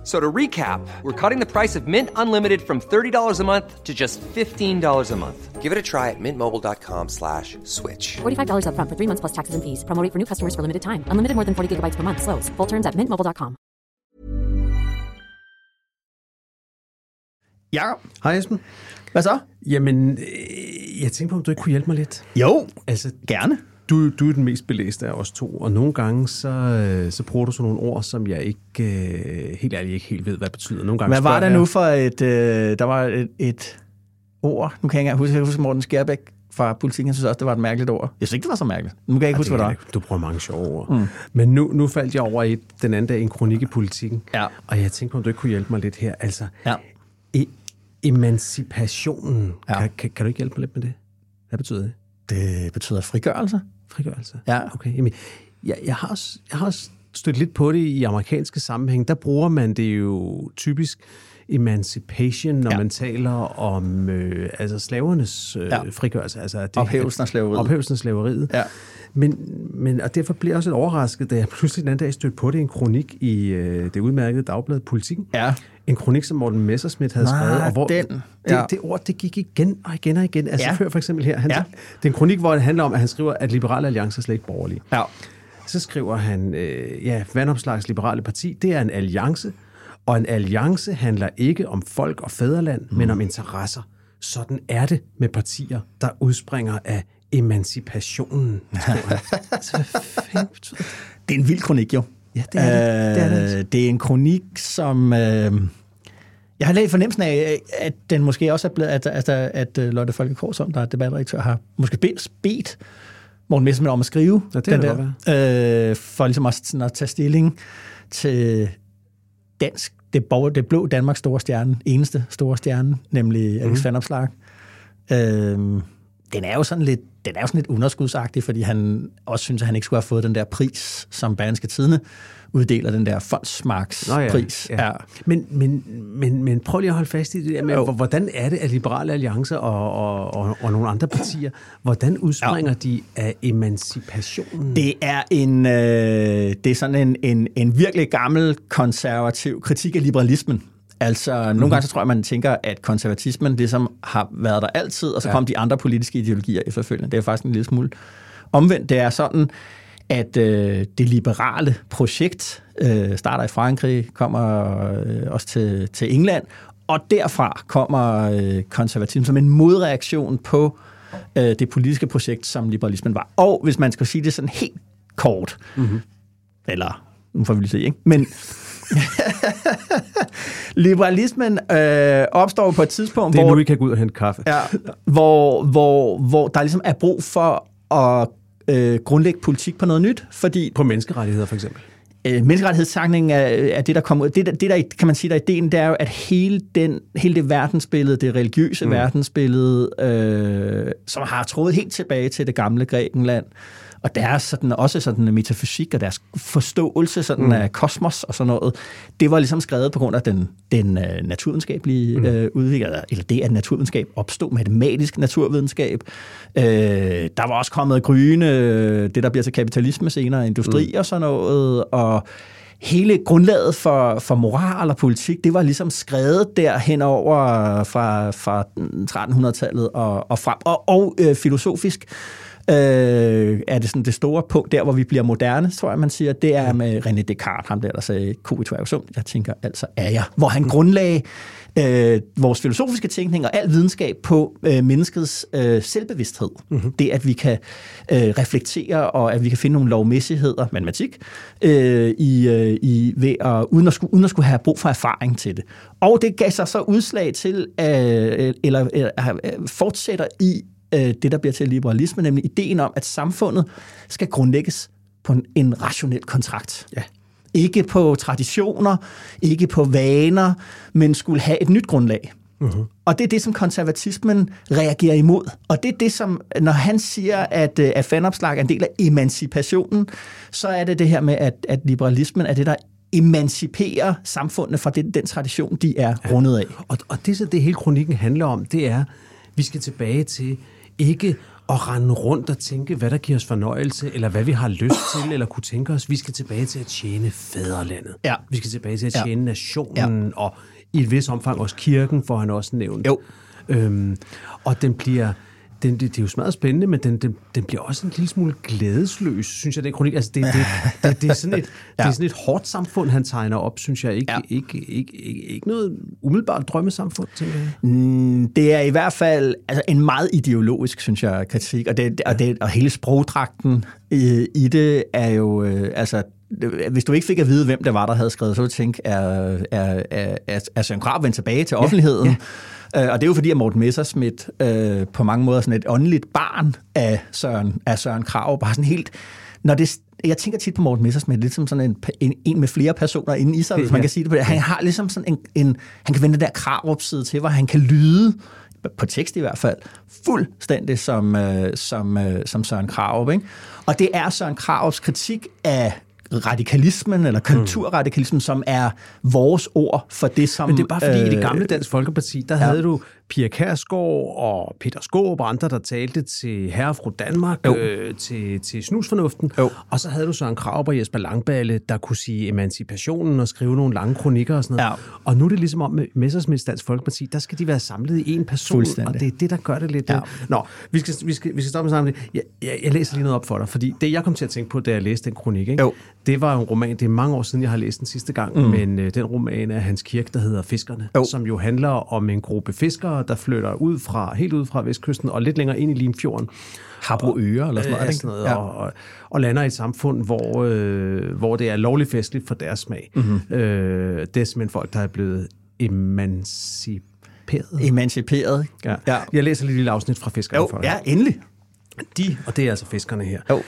F- So to recap, we're cutting the price of Mint Unlimited from $30 a month to just $15 a month. Give it a try at mintmobile.com slash switch. $45 upfront for three months plus taxes and fees. Promo rate for new customers for limited time. Unlimited more than 40 gigabytes per month. Slows. Full terms at mintmobile.com. Jakob, Hej Esben. hvad så? Jamen, øh, jeg tænkte på, om du ikke kunne hjælpe mig lidt. Jo, Altså, gerne. Du, du er den mest belæste af os to, og nogle gange så, øh, så bruger du sådan nogle ord, som jeg ikke, øh, helt ærligt ikke helt ved, hvad betyder. Nogle gange Hvad var der nu jeg- for et... Øh, der var et, et ord, nu kan jeg ikke huske, jeg kan huske Morten Skærbæk fra politikken, jeg synes også, det var et mærkeligt ord. Jeg synes ikke, det var så mærkeligt. Nu kan jeg ikke huske, det hvad det var. Du bruger mange sjove ord. Mm. Men nu, nu faldt jeg over et, den anden dag en kronik i politikken, Ja. og jeg tænkte på, om du ikke kunne hjælpe mig lidt her. Altså, Ja. e- emancipationen, Ja. ja. kan, kan, kan du ikke hjælpe mig lidt med det? Hvad betyder det? Det betyder frigørelse. Frigørelse? Ja. Okay, jamen, jeg, jeg, har også, jeg har også stødt lidt på det i amerikanske sammenhæng. Der bruger man det jo typisk emancipation, når Ja. man taler om øh, altså slavernes øh, ja. frigørelse. Altså det, Ophævelsen af slaveriet. Ophævelsen af slaveriet. Ja. Men, men, og derfor blev jeg også lidt overrasket, da jeg pludselig den anden dag stødte på det i en kronik i øh, det udmærkede dagblad Politikken. Ja. En kronik, som Morten Messersmith havde Nej, skrevet. Og hvor den. Det, Ja. det ord, det gik igen og igen og igen. Altså Ja. før for eksempel her. Han, Ja. Det er en kronik, hvor det handler om, at han skriver, at Liberale Alliance er slet ikke borgerlige. Ja. Så skriver han, øh, ja, Vandopslags Liberale Parti, det er en alliance, og en alliance handler ikke om folk og fædreland, mm. men om interesser. Sådan er det med partier, der udspringer af emancipationen, altså, det? Det er en vild kronik, jo. Ja, det er det. Det er det altså. Øh, det er en kronik, som... Øh, jeg har lidt fornemmelsen af, at den måske også er blevet, at, at, at, at Lotte Folkekår, som der er debatredaktør, har måske bedt, bedt Morten Messerschmidt om at skrive Ja, det den der, øh, for ligesom at, sådan at tage stilling til dansk, det, borger, det blå Danmarks store stjerne, eneste store stjerne, nemlig. Alex mm. Van Opslark. Øh, den er jo sådan lidt, den er jo sådan lidt underskudsagtig, fordi han også synes, at han ikke skulle have fået den der pris, som Berlingske Tidene uddeler, den der fondsmarkspris. Nå ja, ja. Men, men, men, men prøv lige at holde fast i det der med, Jo. hvor- hvordan er det, at Liberale Alliance og, og, og, og nogle andre partier, hvordan udspringer ja. de af emancipationen? Det er en, øh, det er sådan en, en, en virkelig gammel konservativ kritik af liberalismen. Altså, mm-hmm. nogle gange så tror jeg, man tænker, at konservatismen ligesom har været der altid, og så ja. kom de andre politiske ideologier efterfølgende. Det er faktisk en lille smule omvendt. Det er sådan, at øh, det liberale projekt øh, starter i Frankrig, kommer øh, også til, til England, og derfra kommer øh, konservatismen som en modreaktion på øh, det politiske projekt, som liberalismen var. Og hvis man skal sige det sådan helt kort, mm-hmm. eller nu får vi lige se, ikke? Men liberalismen øh, opstår på et tidspunkt, det er hvor, nu, I kan gå ud og hente kaffe. ja, hvor, hvor, hvor der ligesom er brug for at øh, grundlægge politik på noget nyt, fordi På menneskerettigheder for eksempel. øh, menneskerettighedssagningen er, er det, der kommer ud. Det, der- det, der, kan man sige, der er ideen, det er jo, at hele, den, hele det verdensbillede, det religiøse mm. verdensbillede, øh, som har trådet helt tilbage til det gamle Grækenland, og deres sådan, også sådan en metafysik og deres forståelse sådan mm. af kosmos og sådan noget, det var ligesom skrevet på grund af den, den uh, naturvidenskabelige mm. uh, udvikling, eller, eller det, at naturvidenskab opstod, matematisk naturvidenskab. Uh, der var også kommet gryne, øh, det der bliver til kapitalisme senere, industri mm. og sådan noget, og hele grundlaget for, for moral og politik, det var ligesom skrevet der henover fra, fra 1300-tallet og, og frem, og, og øh, filosofisk øh, er det sådan det store punkt, der hvor vi bliver moderne, tror jeg, man siger, det er med René Descartes, ham der, der sagde, cogito ergo sum, jeg tænker, altså er jeg, hvor han grundlagde øh, vores filosofiske tænkning og al videnskab på øh, menneskets øh, selvbevidsthed. Mm-hmm. Det, at vi kan øh, reflektere, og at vi kan finde nogle lovmæssigheder, matematik, øh, i, øh, i, ved at, uden, at skulle, uden at skulle have brug for erfaring til det. Og det gav sig så udslag til, øh, eller øh, fortsætter i øh, det, der bliver til liberalisme, nemlig ideen om, at samfundet skal grundlægges på en, en rationel kontrakt. Ja. Ikke på traditioner, ikke på vaner, men skulle have et nyt grundlag. Uh-huh. Og det er det, som konservatismen reagerer imod. Og det er det, som, når han siger, at, at fanopslag er en del af emancipationen, så er det det her med, at, at liberalismen er det, der emancipere samfundet fra den, den tradition, de er ja. rundet af. Og, og det, så det hele kronikken handler om, det er, vi skal tilbage til ikke at rende rundt og tænke, hvad der giver os fornøjelse, eller hvad vi har lyst til, eller kunne tænke os. Vi skal tilbage til at tjene fædrelandet. Ja. Vi skal tilbage til at Ja. tjene nationen, ja. og i et vis omfang også kirken, får han også nævnt. Jo. Øhm, og den bliver... Den, det, det er jo smadret spændende, men den, den, den bliver også en lille smule glædesløs, synes jeg, den kronik. Altså, det, det, det, det, er sådan et, ja. det er sådan et hårdt samfund, han tegner op, synes jeg. Ikke, Ja. ikke, ikke, ikke, ikke noget umiddelbart drømmesamfund, tænker jeg. Mm, Det er i hvert fald altså en meget ideologisk, synes jeg, kritik, og, det, og, det, og hele sprogdragten i, i det er jo, øh, altså, hvis du ikke fik at vide, hvem det var, der havde skrevet, så ville du tænke, er, er, er, er, er Søren Krab vendt tilbage til offentligheden? Ja, ja. Og det er jo fordi, at Morten Messerschmidt øh, på mange måder er sådan et åndeligt barn af Søren, af Søren Krav, bare sådan helt, når det, jeg tænker tit på Morten Messerschmidt, lidt som sådan en, en, en med flere personer inde i sig, hvis man kan sige det på det. Han har ligesom sådan en, en han kan vende den der Krarup-side til, hvor han kan lyde, på tekst i hvert fald, fuldstændig som, øh, som, øh, som Søren Krarup. Ikke? Og det er Søren Krarups kritik af radikalismen, eller kulturradikalismen, mm. som er vores ord for det, som... Men det er bare fordi, øh, i det øh, gamle Dansk Folkeparti, der ja. havde du Pia Kærsgaard og Peter Skåb og andre, der talte til herre og fru Danmark, Jo. øh, til, til snusfornuften. Jo. Og så havde du Søren Kraup og Jesper Langballe, der kunne sige emancipationen og skrive nogle lange kronikker og sådan noget. Ja. Og nu er det ligesom om med Messersmiths Dansk Folkeparti, der skal de være samlet i en person, og det er det, der gør det lidt. Ja. Ja. Nå, vi skal, vi skal, vi skal stoppe med sammen. Jeg, jeg, jeg læser lige noget op for dig, fordi det, jeg kom til at tænke på, da jeg læste den kronik, ikke? Jo. det var en roman, det er mange år siden, jeg har læst den sidste gang, mm. men øh, den roman er Hans Kirk, der hedder Fiskerne, Jo. som jo handler om en gruppe fiskere, der flytter ud fra, helt ud fra Vestkysten og lidt længere ind i Limfjorden. Habro Øre, eller sådan noget. Ja, sådan noget, ja. og, og, og lander i et samfund, hvor, øh, hvor det er lovligt festligt for deres smag. Mm-hmm. Øh, det er simpelthen folk, der er blevet emanciperet. Emanciperet. Ja. ja. Jeg læser lige et lille afsnit fra Fiskerne Jo, for dig. ja, endelig. De, og det er altså fiskerne her, Jo.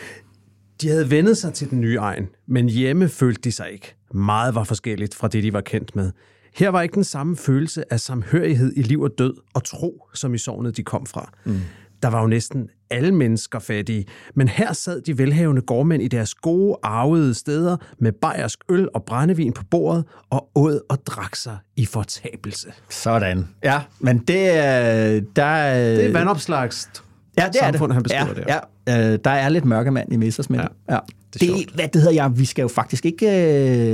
de havde vendet sig til den nye egen, men hjemme følte de sig ikke. Meget var forskelligt fra det, de var kendt med. Her var ikke den samme følelse af samhørighed i liv og død og tro, som i sovnet de kom fra. Mm. Der var jo næsten alle mennesker fattige, men her sad de velhavende gårdmænd i deres gode, arvede steder med bajersk øl og brændevin på bordet og åd og drak sig i fortabelse. Sådan. Ja, men det er... Der, Det er vandopslags ja, det samfund, er det. han beskriver ja, der. Ja, øh, der er lidt mørkemand i Messersmith. Ja, Ja. det Det, er hvad det hedder jeg, vi skal jo faktisk ikke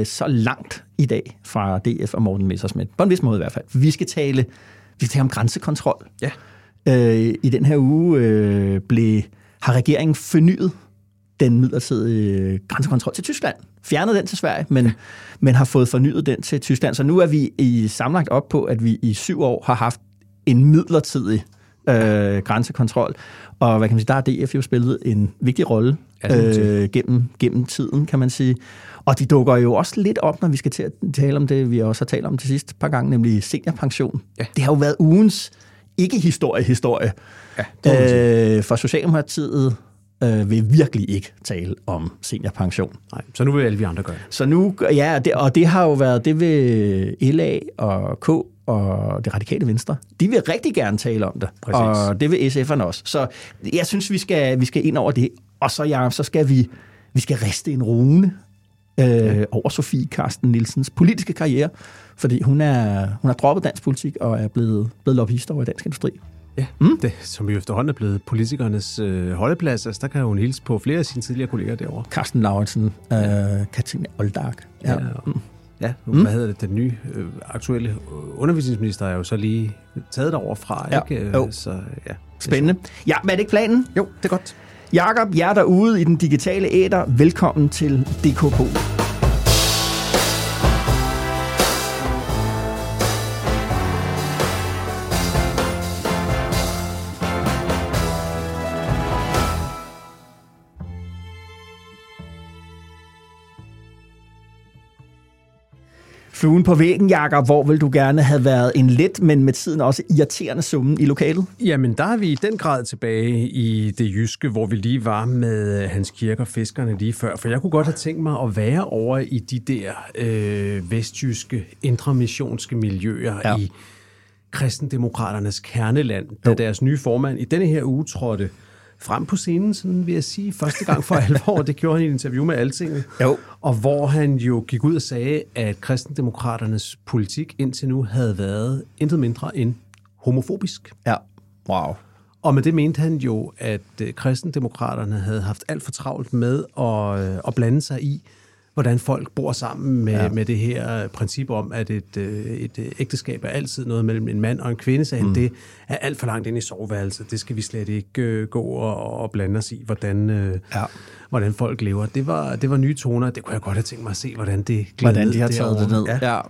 øh, så langt i dag fra DF og Morten Messersmith. På en vis måde i hvert fald. Vi skal tale, vi skal tale om grænsekontrol. Ja. Øh, I den her uge øh, blev, har regeringen fornyet den midlertidige grænsekontrol til Tyskland. Fjernet den til Sverige, men, men har fået fornyet den til Tyskland. Så nu er vi i sammenlagt op på, at vi i syv år har haft en midlertidig øh, grænsekontrol. Og hvad kan man sige, der har DF jo spillet en vigtig rolle øh, gennem, gennem tiden, kan man sige. Og de dukker jo også lidt op, når vi skal til at tale om det, vi også har talt om til sidste par gange, nemlig seniorpension. Ja. Det har jo været ugens ikke-historie-historie. Ja. Øh, for Socialdemokratiet øh, vil virkelig ikke tale om seniorpension. Nej, så nu vil alle vi andre gøre det. Så nu, ja, det, og det har jo været, det vil LA og K og det radikale venstre, de vil rigtig gerne tale om det. Præcis. Og det vil SF'erne også. Så jeg synes, vi skal, vi skal ind over det. Og så, ja, så skal vi, vi skal riste en rune øh, over Sofie Karsten Nielsens politiske karriere, fordi hun er hun har droppet dansk politik og er blevet, blevet lobbyist over i dansk industri. Ja, mm. det, som jo efterhånden er blevet politikernes øh, holdeplads, altså der kan hun hilse på flere af sine tidligere kolleger derovre. Carsten Lauritsen, øh, Katrine Oldark. Ja. Ja, og, ja mm. hvad hedder det, den nye øh, aktuelle øh, undervisningsminister er jo så lige taget derover fra, Ja, ikke? Øh, jo. Så ja. Spændende. Ja, men er det ikke planen? Jo, det er godt. Jakob, jer derude i den digitale æder, velkommen til DKP. Fluen på væggen, Jakob, hvor vil du gerne have været en let, men med tiden også irriterende summen i lokalet? Jamen, der er vi i den grad tilbage i det jyske, hvor vi lige var med Hans Kirke og fiskerne lige før. For jeg kunne godt have tænkt mig at være over i de der øh, vestjyske, intramissionske miljøer ja. i kristendemokraternes kerneland, da Jo. deres nye formand i denne her uge trådte, frem på scenen, sådan vil jeg sige, første gang for alvor. Det gjorde han i et interview med Altinget. Jo. Og hvor han jo gik ud og sagde, at kristendemokraternes politik indtil nu havde været intet mindre end homofobisk. Ja. Wow. Og med det mente han jo, at øh, kristendemokraterne havde haft alt for travlt med at, øh, at blande sig i, hvordan folk bor sammen med, ja. med det her princip om, at et, øh, et øh, ægteskab er altid noget mellem en mand og en kvinde, sagde mm. det er alt for langt ind i soveværelset. Det skal vi slet ikke øh, gå og, og blande os i, hvordan, øh, Ja. hvordan folk lever. Det var, det var nye toner. Det kunne jeg godt have tænkt mig at se, hvordan det Hvordan de har taget det derovre. ned. Ja. Ja.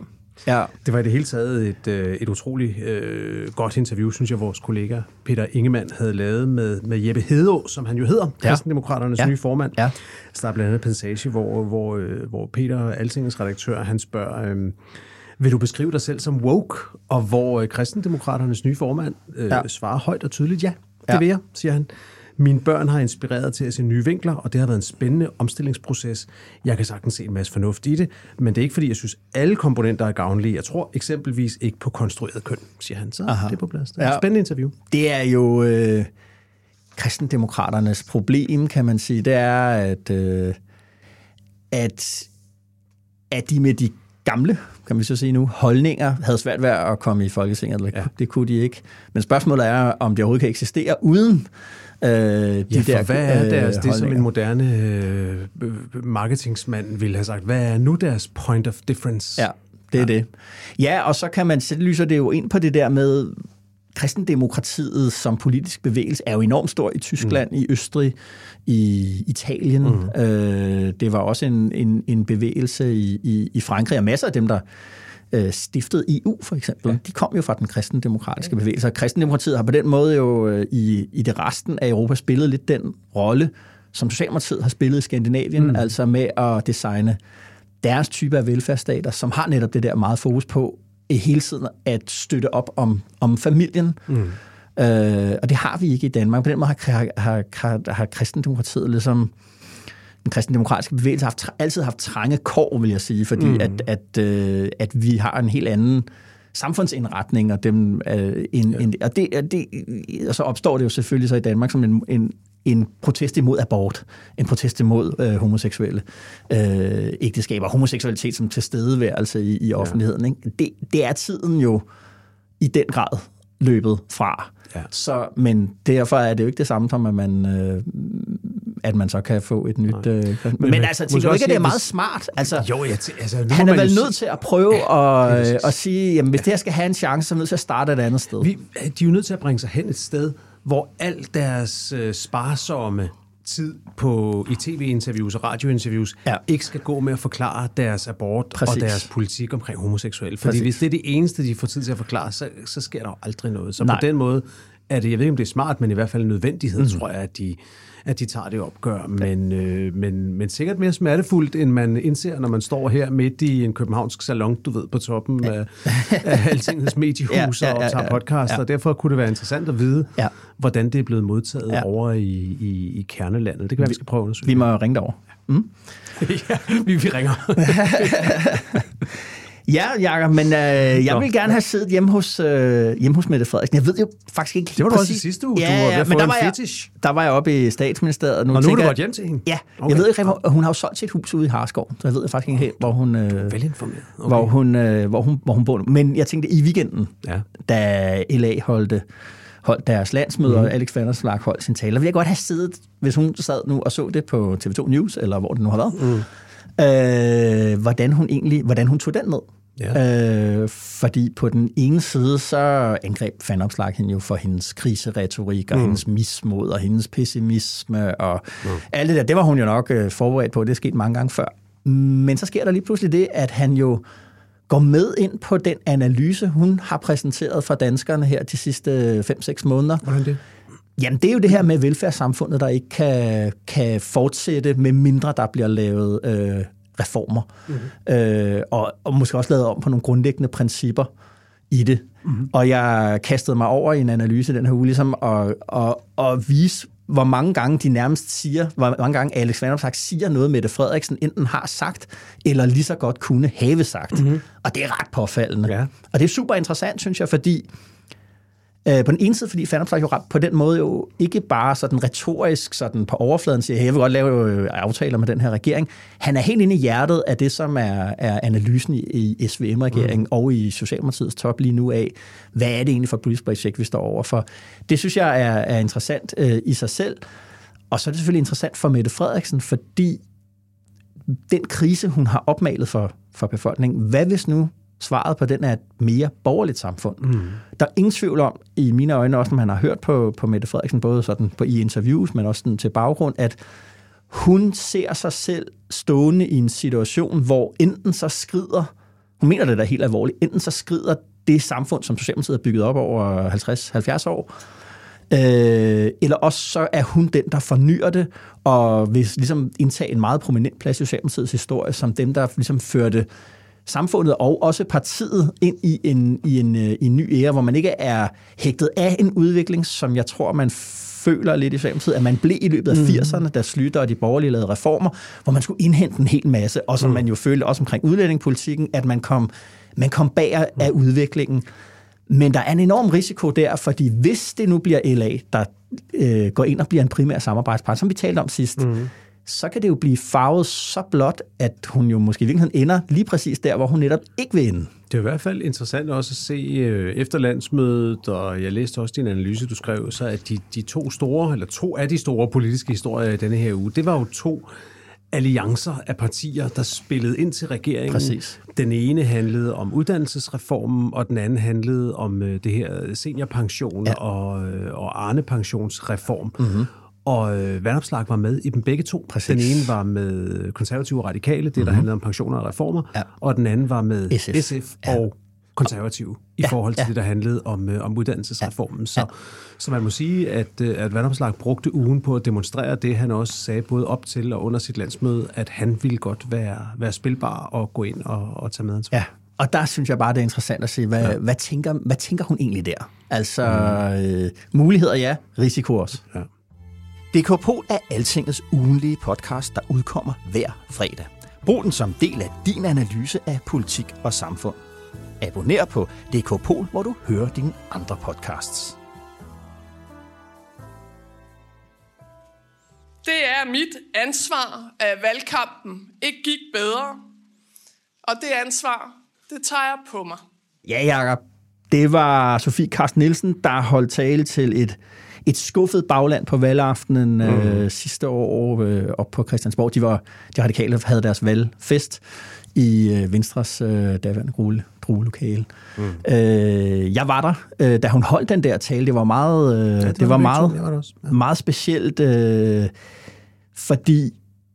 Ja. Det var i det hele taget et, øh, et utroligt øh, godt interview, synes jeg, vores kollega Peter Ingemann havde lavet med, med Jeppe Hedeå, som han jo hedder, ja. Kristendemokraternes Ja. nye formand. Ja. Så der er blandt andet en passage, hvor, hvor, øh, hvor Peter, Altingens redaktør, han spørger, øh, vil du beskrive dig selv som woke? Og hvor øh, Kristendemokraternes nye formand øh. Ja. svarer højt og tydeligt, ja, det Ja. vil jeg, siger han. Mine børn har inspireret til at se nye vinkler, og det har været en spændende omstillingsproces. Jeg kan sagtens se en masse fornuft i det, men det er ikke fordi, jeg synes, alle komponenter er gavnlige. Jeg tror eksempelvis ikke på konstrueret køn, siger han. Så Aha. det er på plads. Det er ja. Spændende interview. Det er jo øh, kristendemokraternes problem, kan man sige. Det er, at, øh, at, at de med de gamle, kan vi så sige nu, holdninger havde svært ved at komme i Folketinget. Ja. Det kunne de ikke. Men spørgsmålet er, om det overhovedet kan eksistere uden øh, de Ja, der hvad er deres, det som en moderne øh, marketingsmand ville have sagt, hvad er nu deres point of difference? Ja, det er ja. det. Ja, og så kan man så lyser det jo ind på det der med kristendemokratiet som politisk bevægelse er jo enormt stor i Tyskland, mm. i Østrig, i Italien. Mm. Øh, det var også en, en, en bevægelse i, i, i Frankrig, og masser af dem, der øh, stiftede EU for eksempel, ja. de kom jo fra den kristendemokratiske bevægelse. Og kristendemokratiet har på den måde jo øh, i, i det resten af Europa spillet lidt den rolle, som Socialdemokratiet har spillet i Skandinavien, mm. altså med at designe deres type af velfærdsstater, som har netop det der meget fokus på eh, hele tiden at støtte op om, om familien. Mm. Øh, og det har vi ikke i Danmark. På den måde har, har, har, har kristendemokratiet ligesom den kristendemokratiske bevægelse har haft, altid haft trange kår, vil jeg sige, fordi mm. at, at, øh, at vi har en helt anden samfundsindretning, og, dem, øh, en, ja. en, og, det, og, det, og så opstår det jo selvfølgelig så i Danmark som en, en, en protest imod abort, en protest imod øh, homoseksuelle øh, ægteskaber, homoseksualitet som tilstedeværelse i, i offentligheden. Ikke? Det, det er tiden jo i den grad løbet fra. Ja. Så, men derfor er det jo ikke det samme som, at man, øh, at man så kan få et nyt... Øh, men, men man- altså, tænker du ikke, at det er meget smart? Altså, Jo, jeg tæ- altså, nu han er vel nødt til at prøve at, præcis. øh, at sige, jamen hvis det her skal have en chance, så er vi nødt til at starte et andet sted. Vi, de er jo nødt til at bringe sig hen et sted, hvor al deres øh, sparsomme tid på i tv-interviews og radiointerviews Ja. ja. ikke skal gå med at forklare deres abort Præcis. og deres politik omkring homoseksuelle. Fordi Præcis. hvis det er det eneste, de får tid til at forklare, så, så sker der jo aldrig noget. Så Nej. på den måde er det, jeg ved ikke, om det er smart, men i hvert fald en nødvendighed, mm. tror jeg, at de, at de tager det opgør. Men, øh, men, men sikkert mere smertefuldt, end man indser, når man står her midt i en københavnsk salon, du ved, på toppen af, af Altingets mediehus Ja, ja, ja, ja, ja, og tager ja. podcast, Ja. og derfor kunne det være interessant at vide, Ja. hvordan det er blevet modtaget Ja. ja. over i, i, i kernelandet. Det kan være, vi skal prøve at undersøge. Vi må ringe derover. ja, vi, vi ringer. Ja, Jacob, men øh, jeg Nå, vil gerne have siddet hjemme hos, øh, hjemme hos Mette Frederiksen. Jeg ved jo faktisk ikke Det var du også i sidste uge. Du var få men der var jeg, fetish. der var jeg oppe i statsministeriet. Nu Og nu er du jeg- godt hjem til hende? Ja, okay. Jeg ved ikke, hvor, hun har jo solgt sit hus ude i Harskov, så jeg ved faktisk ikke helt, hvor hun, øh, Velinformeret. okay. hvor, hun, øh, hvor, hun, hvor hun bor nu. Men jeg tænkte, i weekenden, Ja. da LA holdte, holdt deres landsmøde, mm. og Alex Vanderslark holdt sin tale, ville jeg godt have siddet, hvis hun sad nu og så det på TV2 News, eller hvor det nu har været, mm. øh, hvordan hun egentlig, hvordan hun tog den ned. Ja. Øh, fordi på den ene side, så angreb Fanopslag hende jo for hendes kriseretorik, og mm. hendes mismod, og hendes pessimisme, og mm. alt det der. Det var hun jo nok øh, forberedt på, det er sket mange gange før. Men så sker der lige pludselig det, at han jo går med ind på den analyse, hun har præsenteret for danskerne her de sidste 5-6 måneder. Hvordan det? Jamen, det er jo det her med velfærdssamfundet, der ikke kan, kan fortsætte, med mindre der bliver lavet øh, reformer. Mm-hmm. Øh, og, og måske også lavet om på nogle grundlæggende principper i det. Mm-hmm. Og jeg kastede mig over i en analyse den her uge, ligesom at, at, at vise, hvor mange gange de nærmest siger, hvor mange gange Alex Vanopslag siger noget, Mette Frederiksen enten har sagt, eller lige så godt kunne have sagt. Mm-hmm. Og det er ret påfaldende. Ja. Og det er super interessant, synes jeg, fordi Øh, på den ene side, fordi Fanopslag jo på den måde jo ikke bare sådan retorisk sådan på overfladen siger, hey, jeg vil godt lave øh, aftaler med den her regering. Han er helt inde i hjertet af det, som er, er analysen i, i SVM-regeringen mm. og i Socialdemokratiets top lige nu af, hvad er det egentlig for et politisk projekt, vi står over for. Det synes jeg er, er interessant øh, i sig selv. Og så er det selvfølgelig interessant for Mette Frederiksen, fordi den krise, hun har opmalet for, for befolkningen, hvad hvis nu svaret på den er et mere borgerligt samfund. Mm. Der er ingen tvivl om, i mine øjne også, når man har hørt på, på Mette Frederiksen, både sådan på, i interviews, men også sådan til baggrund, at hun ser sig selv stående i en situation, hvor enten så skrider, hun mener det da helt alvorligt, enten så skrider det samfund, som Socialdemokratiet har bygget op over 50-70 år, øh, eller også så er hun den, der fornyer det, og vil ligesom indtage en meget prominent plads i Socialdemokratiets historie, som dem, der ligesom førte samfundet og også partiet ind i en, i en, øh, i en ny ære, hvor man ikke er hægtet af en udvikling, som jeg tror, man føler lidt i Socialdemokratiet, at man blev i løbet af 80'erne, mm. da Slytter og de borgerlige lavede reformer, hvor man skulle indhente en hel masse, og som mm. man jo følte også omkring udlændingepolitikken, at man kom, man kom bag af mm. udviklingen. Men der er en enorm risiko der, fordi hvis det nu bliver LA, der øh, går ind og bliver en primær samarbejdspartner, som vi talte om sidst, mm så kan det jo blive farvet så blot, at hun jo måske i virkeligheden ender lige præcis der, hvor hun netop ikke vil ende. Det er i hvert fald interessant også at se øh, efter landsmødet, og jeg læste også din analyse, du skrev, så at de, de to store, eller to af de store politiske historier i denne her uge, det var jo to alliancer af partier, der spillede ind til regeringen. Præcis. Den ene handlede om uddannelsesreformen, og den anden handlede om øh, det her seniorpension ja. og, øh, og Arne-pensionsreform. Mm-hmm. Og øh, Vandopslag var med i dem begge to. Præcis. Den ene var med konservative og radikale, det mm-hmm. der mhm. handlede om pensioner og reformer, ja. og den anden var med SF, SF ja. og konservative i ja, forhold til ja. det, der handlede om, øh, om uddannelsesreformen. Så, ja. så man må sige, at, øh, at Vandopslag brugte ugen på at demonstrere det, han også sagde både op til og under sit landsmøde, at han ville godt være, være spilbar og gå ind og, og tage medansvar. Ja, og der synes jeg bare, det er interessant at se, hvad, ja. hvad, tænker, hvad tænker hun egentlig der? Altså, mm. øh, muligheder ja, risiko også. Ja. DK Pol er Altingets ugenlige podcast, der udkommer hver fredag. Brug den som del af din analyse af politik og samfund. Abonner på DK Pol, hvor du hører dine andre podcasts. Det er mit ansvar, at valgkampen ikke gik bedre. Og det ansvar, det tager jeg på mig. Ja, Jacob. Det var Sofie Karsten Nielsen, der holdt tale til et et skuffet bagland på valgaftenen mm. øh, sidste år øh, op på Christiansborg. De, var, de radikale havde deres valgfest i øh, Venstres øh, daværende grulle, druelokale. Mm. Øh, jeg var der, øh, da hun holdt den der tale. Det var meget, øh, ja, det, det var, var meget, var det ja. meget specielt, øh, fordi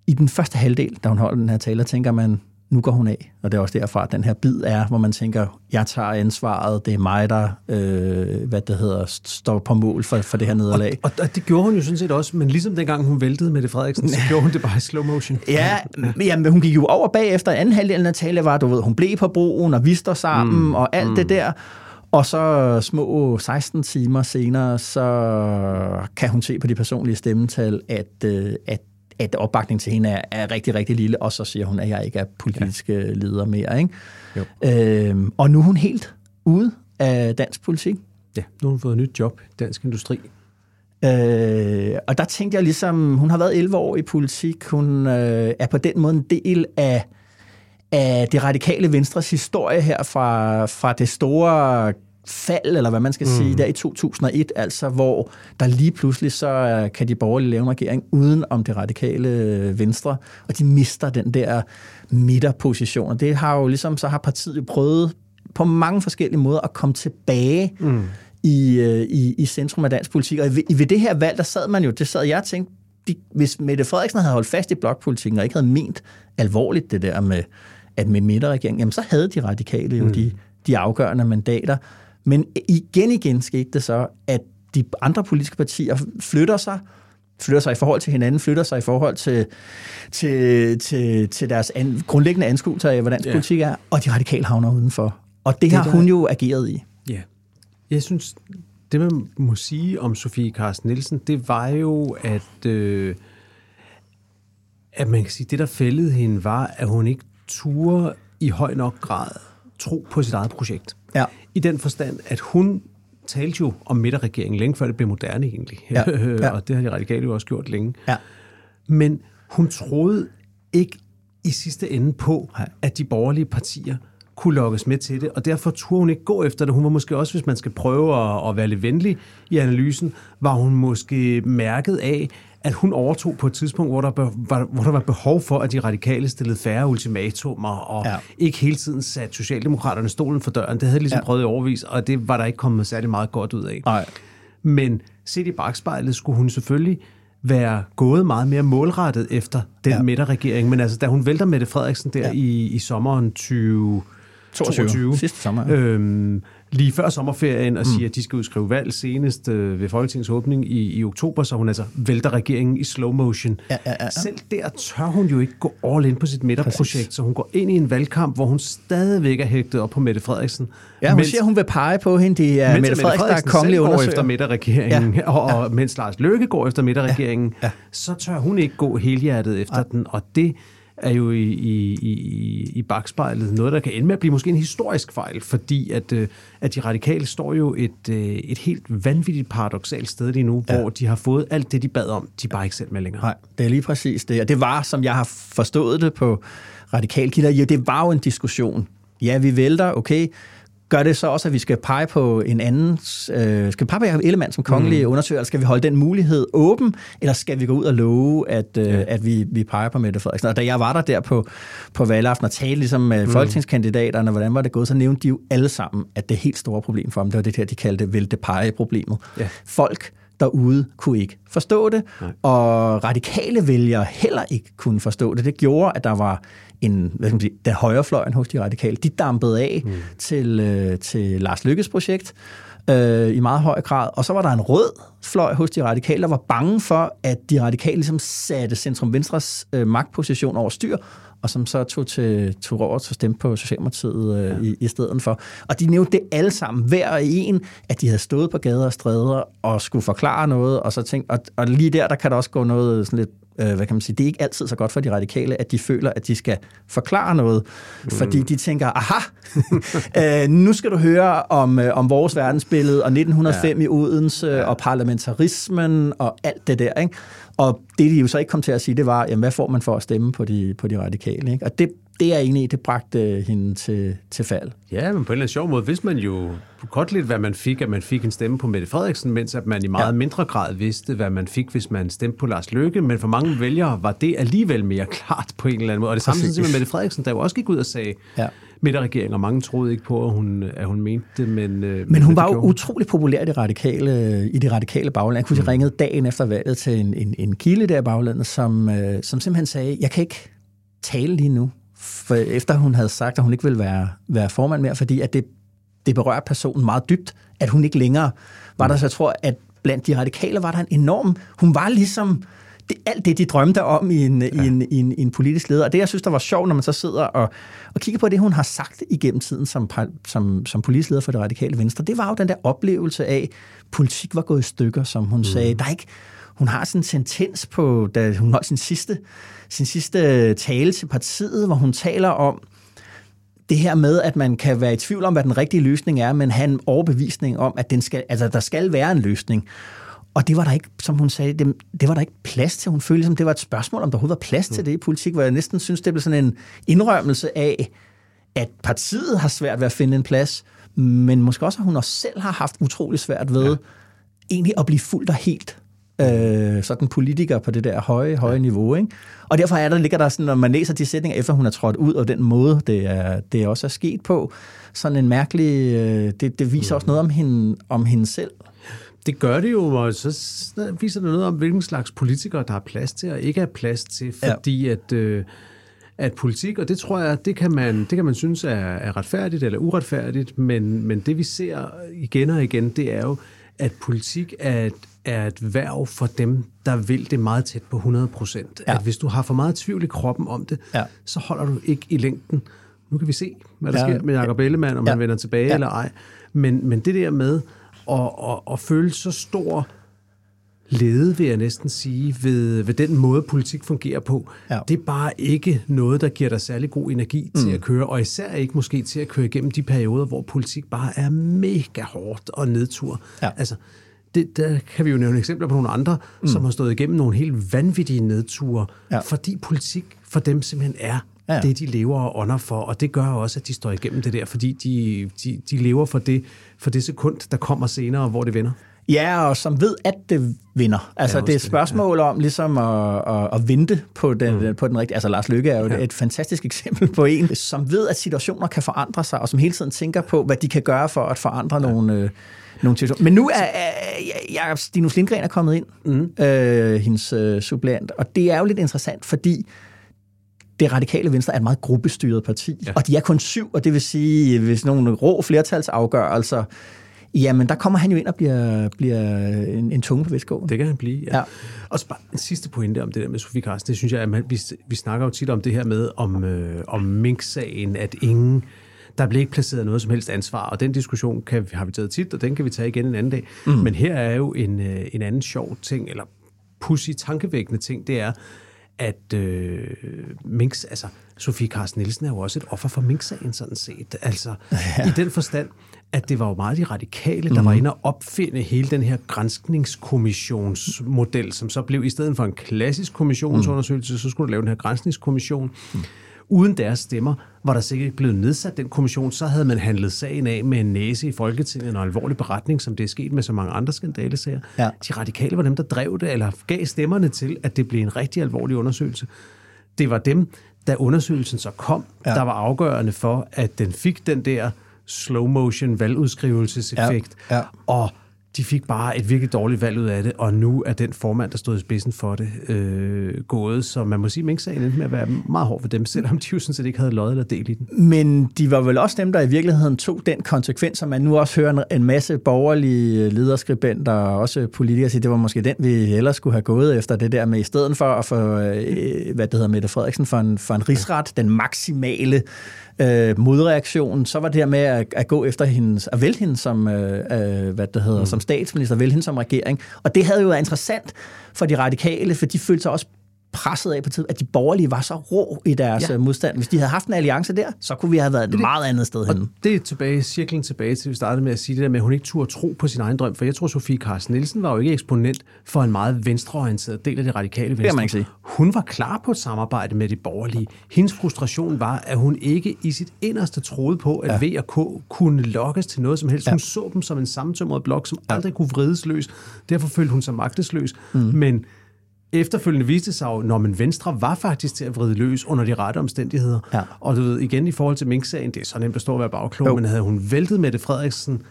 i den første halvdel, da hun holdt den her tale, tænker man, nu går hun af. Og det er også derfra, at den her bid er, hvor man tænker, jeg tager ansvaret, det er mig, der øh, hvad det hedder, står på mål for, for det her nederlag. Og, og, og det gjorde hun jo sådan set også, men ligesom dengang hun væltede med det Frederiksen, så gjorde hun det bare i slow motion. Ja, men hun gik jo over bagefter anden halvdel af tale var, du ved, hun blev på broen, og vi står sammen, mm, og alt mm. det der. Og så små 16 timer senere, så kan hun se på de personlige stemmetal, at, øh, at at opbakningen til hende er, er rigtig, rigtig lille, og så siger hun, at jeg ikke er politisk ja. Øh, leder mere. Ikke? Jo. Øhm, og nu er hun helt ude af dansk politik. Ja, nu har hun fået et nyt job i dansk industri. Øh, og der tænkte jeg ligesom, hun har været 11 år i politik, hun øh, er på den måde en del af, af det radikale venstres historie her fra, fra det store fald, eller hvad man skal mm. sige, der i 2001, altså hvor der lige pludselig så kan de borgerlige lave en regering uden om det radikale venstre, og de mister den der midterposition. Og det har jo ligesom, så har partiet jo prøvet på mange forskellige måder at komme tilbage mm. i, øh, i, i centrum af dansk politik. Og ved, ved det her valg, der sad man jo, det sad jeg og tænkte, de, hvis Mette Frederiksen havde holdt fast i blokpolitikken og ikke havde ment alvorligt det der med, at med midterregeringen, jamen så havde de radikale jo mm. de, de afgørende mandater. Men igen igen skete det så, at de andre politiske partier flytter sig, flytter sig i forhold til hinanden, flytter sig i forhold til, til, til, til deres an, grundlæggende anskuelser af, hvordan ja. politik er, og de radikale havner udenfor. Og det, det har der, hun jo ageret i. Ja. Jeg synes, det man må sige om Sofie Carsten Nielsen, det var jo, at, øh, at man kan sige, det der fældede hende var, at hun ikke turde i høj nok grad tro på sit eget projekt. Ja. I den forstand, at hun talte jo om midterregeringen længe før det blev moderne egentlig. Ja, ja. og det har de radikale jo også gjort længe. Ja. Men hun troede ikke i sidste ende på, Nej. at de borgerlige partier kunne lokkes med til det, og derfor turde hun ikke gå efter det. Hun var måske også, hvis man skal prøve at, at være lidt venlig i analysen, var hun måske mærket af, at hun overtog på et tidspunkt, hvor der, var, hvor der var behov for, at de radikale stillede færre ultimatumer, og Ja. ikke hele tiden satte Socialdemokraterne stolen for døren. Det havde de ligesom Ja. prøvet i overvis, og det var der ikke kommet særlig meget godt ud af. Nej. Men set i bagspejlet skulle hun selvfølgelig være gået meget mere målrettet efter den Ja. midterregering. Men altså, da hun vælter Mette Frederiksen der Ja. i, i sommeren 20... 22. Sidste sommer, ja. Øhm, lige før sommerferien og mm. siger, at de skal udskrive valg senest øh, ved Folketingets åbning i, i oktober, så hun altså vælter regeringen i slow motion. Ja, ja, ja, ja. Selv der tør hun jo ikke gå all in på sit midterprojekt, så hun går ind i en valgkamp, hvor hun stadigvæk er hægtet op på Mette Frederiksen. Ja, hun mens- siger, hun vil pege på hende. Det er Mette Frederiksen, der er kongelig går efter midterregeringen, ja. og, og mens Lars Løkke går efter midterregeringen, Ja. ja. så tør hun ikke gå helhjertet efter Nej. den, og det er jo i, i, i, i bagspejlet noget, der kan ende med at blive måske en historisk fejl, fordi at, øh, at de radikale står jo et, øh, et helt vanvittigt paradoxalt sted lige nu, Ja. hvor de har fået alt det, de bad om, de bare ikke selv med længere. Nej, det er lige præcis det. Og det var, som jeg har forstået det på radikalkilder, jo, det var jo en diskussion. Ja, vi vælter, okay. Gør det så også, at vi skal pege på en anden, øh, skal vi pege på Jacob Ellemann som kongelig mm. undersøger, skal vi holde den mulighed åben, eller skal vi gå ud og love, at, øh, ja. at vi, vi peger på Mette Frederiksen? Og da jeg var der der på, på valgaften og talte ligesom med mm. folketingskandidaterne, hvordan var det gået, så nævnte de jo alle sammen, at det helt store problem for dem, det var det her, de kaldte vælte pege-problemet. Ja. Folk derude kunne ikke forstå det, Nej. og radikale vælgere heller ikke kunne forstå det. Det gjorde, at der var en, hvad skal man sige, der højrefløjen hos de radikale, de dampede af mm. til, øh, til Lars Lykkes projekt øh, i meget høj grad. Og så var der en rød fløj hos de radikale, der var bange for, at de radikale ligesom satte Centrum-Venstres øh, magtposition over styr, og som så tog, til, tog over til at stemme på Socialdemokratiet øh, ja. i, i stedet for. Og de nævnte det alle sammen, hver og en, at de havde stået på gader og stræder og skulle forklare noget, og så tænkte, og, og lige der, der kan der også gå noget sådan lidt øh, hvad kan man sige, det er ikke altid så godt for de radikale, at de føler, at de skal forklare noget, mm. fordi de tænker, aha, øh, nu skal du høre om, øh, om vores verdensbillede, og 1905 ja. i Odense, ja. og parlamentarismen, og alt det der, ikke? Og det, de jo så ikke kom til at sige, det var, jamen, hvad får man for at stemme på de, på de radikale, ikke? Og det, det er egentlig, det bragte hende til, til fald. Ja, men på en eller anden sjov måde vidste man jo godt lidt, hvad man fik, at man fik en stemme på Mette Frederiksen, mens at man i meget Ja. mindre grad vidste, hvad man fik, hvis man stemte på Lars Løkke. Men for mange vælgere var det alligevel mere klart på en eller anden måde. Og det samme med Mette Frederiksen, der jo også gik ud og sagde Ja. Midterregering, og mange troede ikke på, at hun, at hun mente det. Men, øh, Men hun var jo hun. utrolig populær i det radikale, i det radikale bagland. Jeg kunne mm. ringede dagen efter valget til en, en, en kilde der i baglandet, som, øh, som simpelthen sagde, jeg kan ikke tale lige nu, for efter hun havde sagt, at hun ikke ville være, være formand mere, fordi at det, det berører personen meget dybt, at hun ikke længere var der. Så jeg tror, at blandt de radikale var der en enorm... Hun var ligesom det, alt det, de drømte om i en, ja. i, en, i, en, i en politisk leder. Og det, jeg synes, der var sjovt, når man så sidder og, og kigger på det, hun har sagt igennem tiden som, som, som politisk leder for det radikale venstre, det var jo den der oplevelse af, at politik var gået i stykker, som hun mm. sagde. Der er ikke, hun har sådan en sentens på, da hun holdt sin sidste, sin sidste tale til partiet, hvor hun taler om, det her med, at man kan være i tvivl om, hvad den rigtige løsning er, men have en overbevisning om, at den skal, altså, der skal være en løsning. Og det var der ikke, som hun sagde, det, det var der ikke plads til. Hun følte, ligesom, det var et spørgsmål, om der overhovedet var plads til det i politik, hvor jeg næsten synes, det blev sådan en indrømmelse af, at partiet har svært ved at finde en plads, men måske også, at hun også selv har haft utrolig svært ved ja. egentlig at blive fuldt og helt øh, sådan politiker på det der høje, høje ja. niveau. Ikke? Og derfor er der, ligger der sådan, når man læser de sætninger, efter hun er trådt ud, og den måde, det, er, det også er sket på, sådan en mærkelig, øh, det, det viser mm. også noget om hende, om hende selv. Det gør det jo, og så viser det noget om, hvilken slags politikere, der er plads til og ikke er plads til, Ja. fordi at, øh, at politik, og det tror jeg, det kan man, det kan man synes er, er retfærdigt eller uretfærdigt, men, men det vi ser igen og igen, det er jo, at politik er et, er et værv for dem, der vil det meget tæt på 100 procent. Ja. At hvis du har for meget tvivl i kroppen om det, Ja. så holder du ikke i længden. Nu kan vi se, hvad der Ja. sker med Jacob Ellemann, om Ja. han vender tilbage Ja. eller ej. Men, men det der med at, at, at føle så stor lede, vil jeg næsten sige, ved, ved den måde, politik fungerer på. Ja. Det er bare ikke noget, der giver dig særlig god energi til at køre, og især ikke måske til at køre igennem de perioder, hvor politik bare er mega hårdt og nedtur. Ja. Altså, det, der kan vi jo nævne eksempler på nogle andre, mm. som har stået igennem nogle helt vanvittige nedture, ja. fordi politik for dem simpelthen er Ja. ja. det, de lever og ånder for, og det gør også, at de står igennem det der, fordi de, de, de lever for det, for det sekund, der kommer senere, hvor det vender. Ja, og som ved, at det vinder. Altså, Ja, ja, det er et også det, spørgsmål om ligesom at, at, at vente på den, mm. på den rigtige... Altså, Lars Lykke er jo ja. et fantastisk eksempel på en, som ved, at situationer kan forandre sig, og som hele tiden tænker på, hvad de kan gøre for at forandre ja. nogle, øh, nogle situationer. Men nu er, er Jacob Stinus Lindgren er kommet ind, mm. øh, hendes øh, suppleant, og det er jo lidt interessant, fordi det radikale venstre er et meget gruppestyret parti, ja. Og de er kun syv, og det vil sige, hvis nogle rå flertalsafgørelser, jamen der kommer han jo ind og bliver, bliver en, en tunge på vestgården. Det kan han blive, ja. Ja. Og så bare en sidste pointe om det der med Sofie Carsten. Det synes jeg, at man, vi, vi snakker jo tit om det her med, om, øh, om Mink-sagen, at ingen... Der bliver ikke placeret noget som helst ansvar, og den diskussion kan, vi- har vi taget tit, og den kan vi tage igen en anden dag. Mm. Men her er jo en, øh, en anden sjov ting, eller pussy, tankevækkende ting, det er, at øh, Minks, altså Sofie Carsten Nielsen er jo også et offer for Mink-sagen sådan set. Altså ja. i den forstand, at det var jo meget de radikale, der mm. var inde og opfinde hele den her grænsningskommissionsmodel, som så blev i stedet for en klassisk kommissionsundersøgelse, så skulle du lave den her grænsningskommission. Mm. Uden deres stemmer var der sikkert ikke blevet nedsat den kommission, så havde man handlet sagen af med en næse i Folketinget, og en alvorlig beretning, som det er sket med så mange andre skandalesager. Ja. De radikale var dem, der drev det, eller gav stemmerne til, at det blev en rigtig alvorlig undersøgelse. Det var dem, da undersøgelsen så kom, ja. der var afgørende for, at den fik den der slow motion valgudskrivelseseffekt. Ja, ja. Og de fik bare et virkelig dårligt valg ud af det, og nu er den formand, der stod i spidsen for det, øh, gået. Så man må sige, at Mink-sagen endte med at være meget hård for dem, selvom de jo sådan set ikke havde løjet eller del i den. Men de var vel også dem, der i virkeligheden tog den konsekvens, som man nu også hører en- en masse borgerlige lederskribenter og også politikere sige, det var måske den, vi ellers skulle have gået efter det der med, i stedet for at få, øh, hvad det hedder, Mette Frederiksen for en, for en rigsret, den maksimale øh, modreaktion, så var det her med at, at gå efter hendes, at vælge hende som, øh, øh, hvad det hedder, mm. som statsminister, vælge hende som regering. Og det havde jo været interessant for de radikale, for de følte sig også presset af på tid, at de borgerlige var så rå i deres Ja. ja. modstand. Hvis de havde haft en alliance der, så kunne vi have været et meget andet sted henne. Det er tilbage, cirklen tilbage til, vi startede med at sige det der med, at hun ikke turde tro på sin egen drøm. For jeg tror, Sofie Carsten Nielsen var jo ikke eksponent for en meget venstreorienteret del af det radikale venstre. kan man ikke sige. Hun var klar på et samarbejde med de borgerlige. Hendes frustration var, at hun ikke i sit inderste troede på, at ja. V og K kunne lokkes til noget som helst. Ja. Hun så dem som en sammentømret blok, som ja. aldrig kunne vrides løs. Derfor følte hun sig magtesløs. Mm. Men efterfølgende viste det sig jo, når man Venstre var faktisk til at vride løs under de rette omstændigheder. Ja. Og du ved, igen i forhold til Mink-sagen, det er så nemt at stå og være bagklog, Jo. men havde hun væltet Mette Frederiksen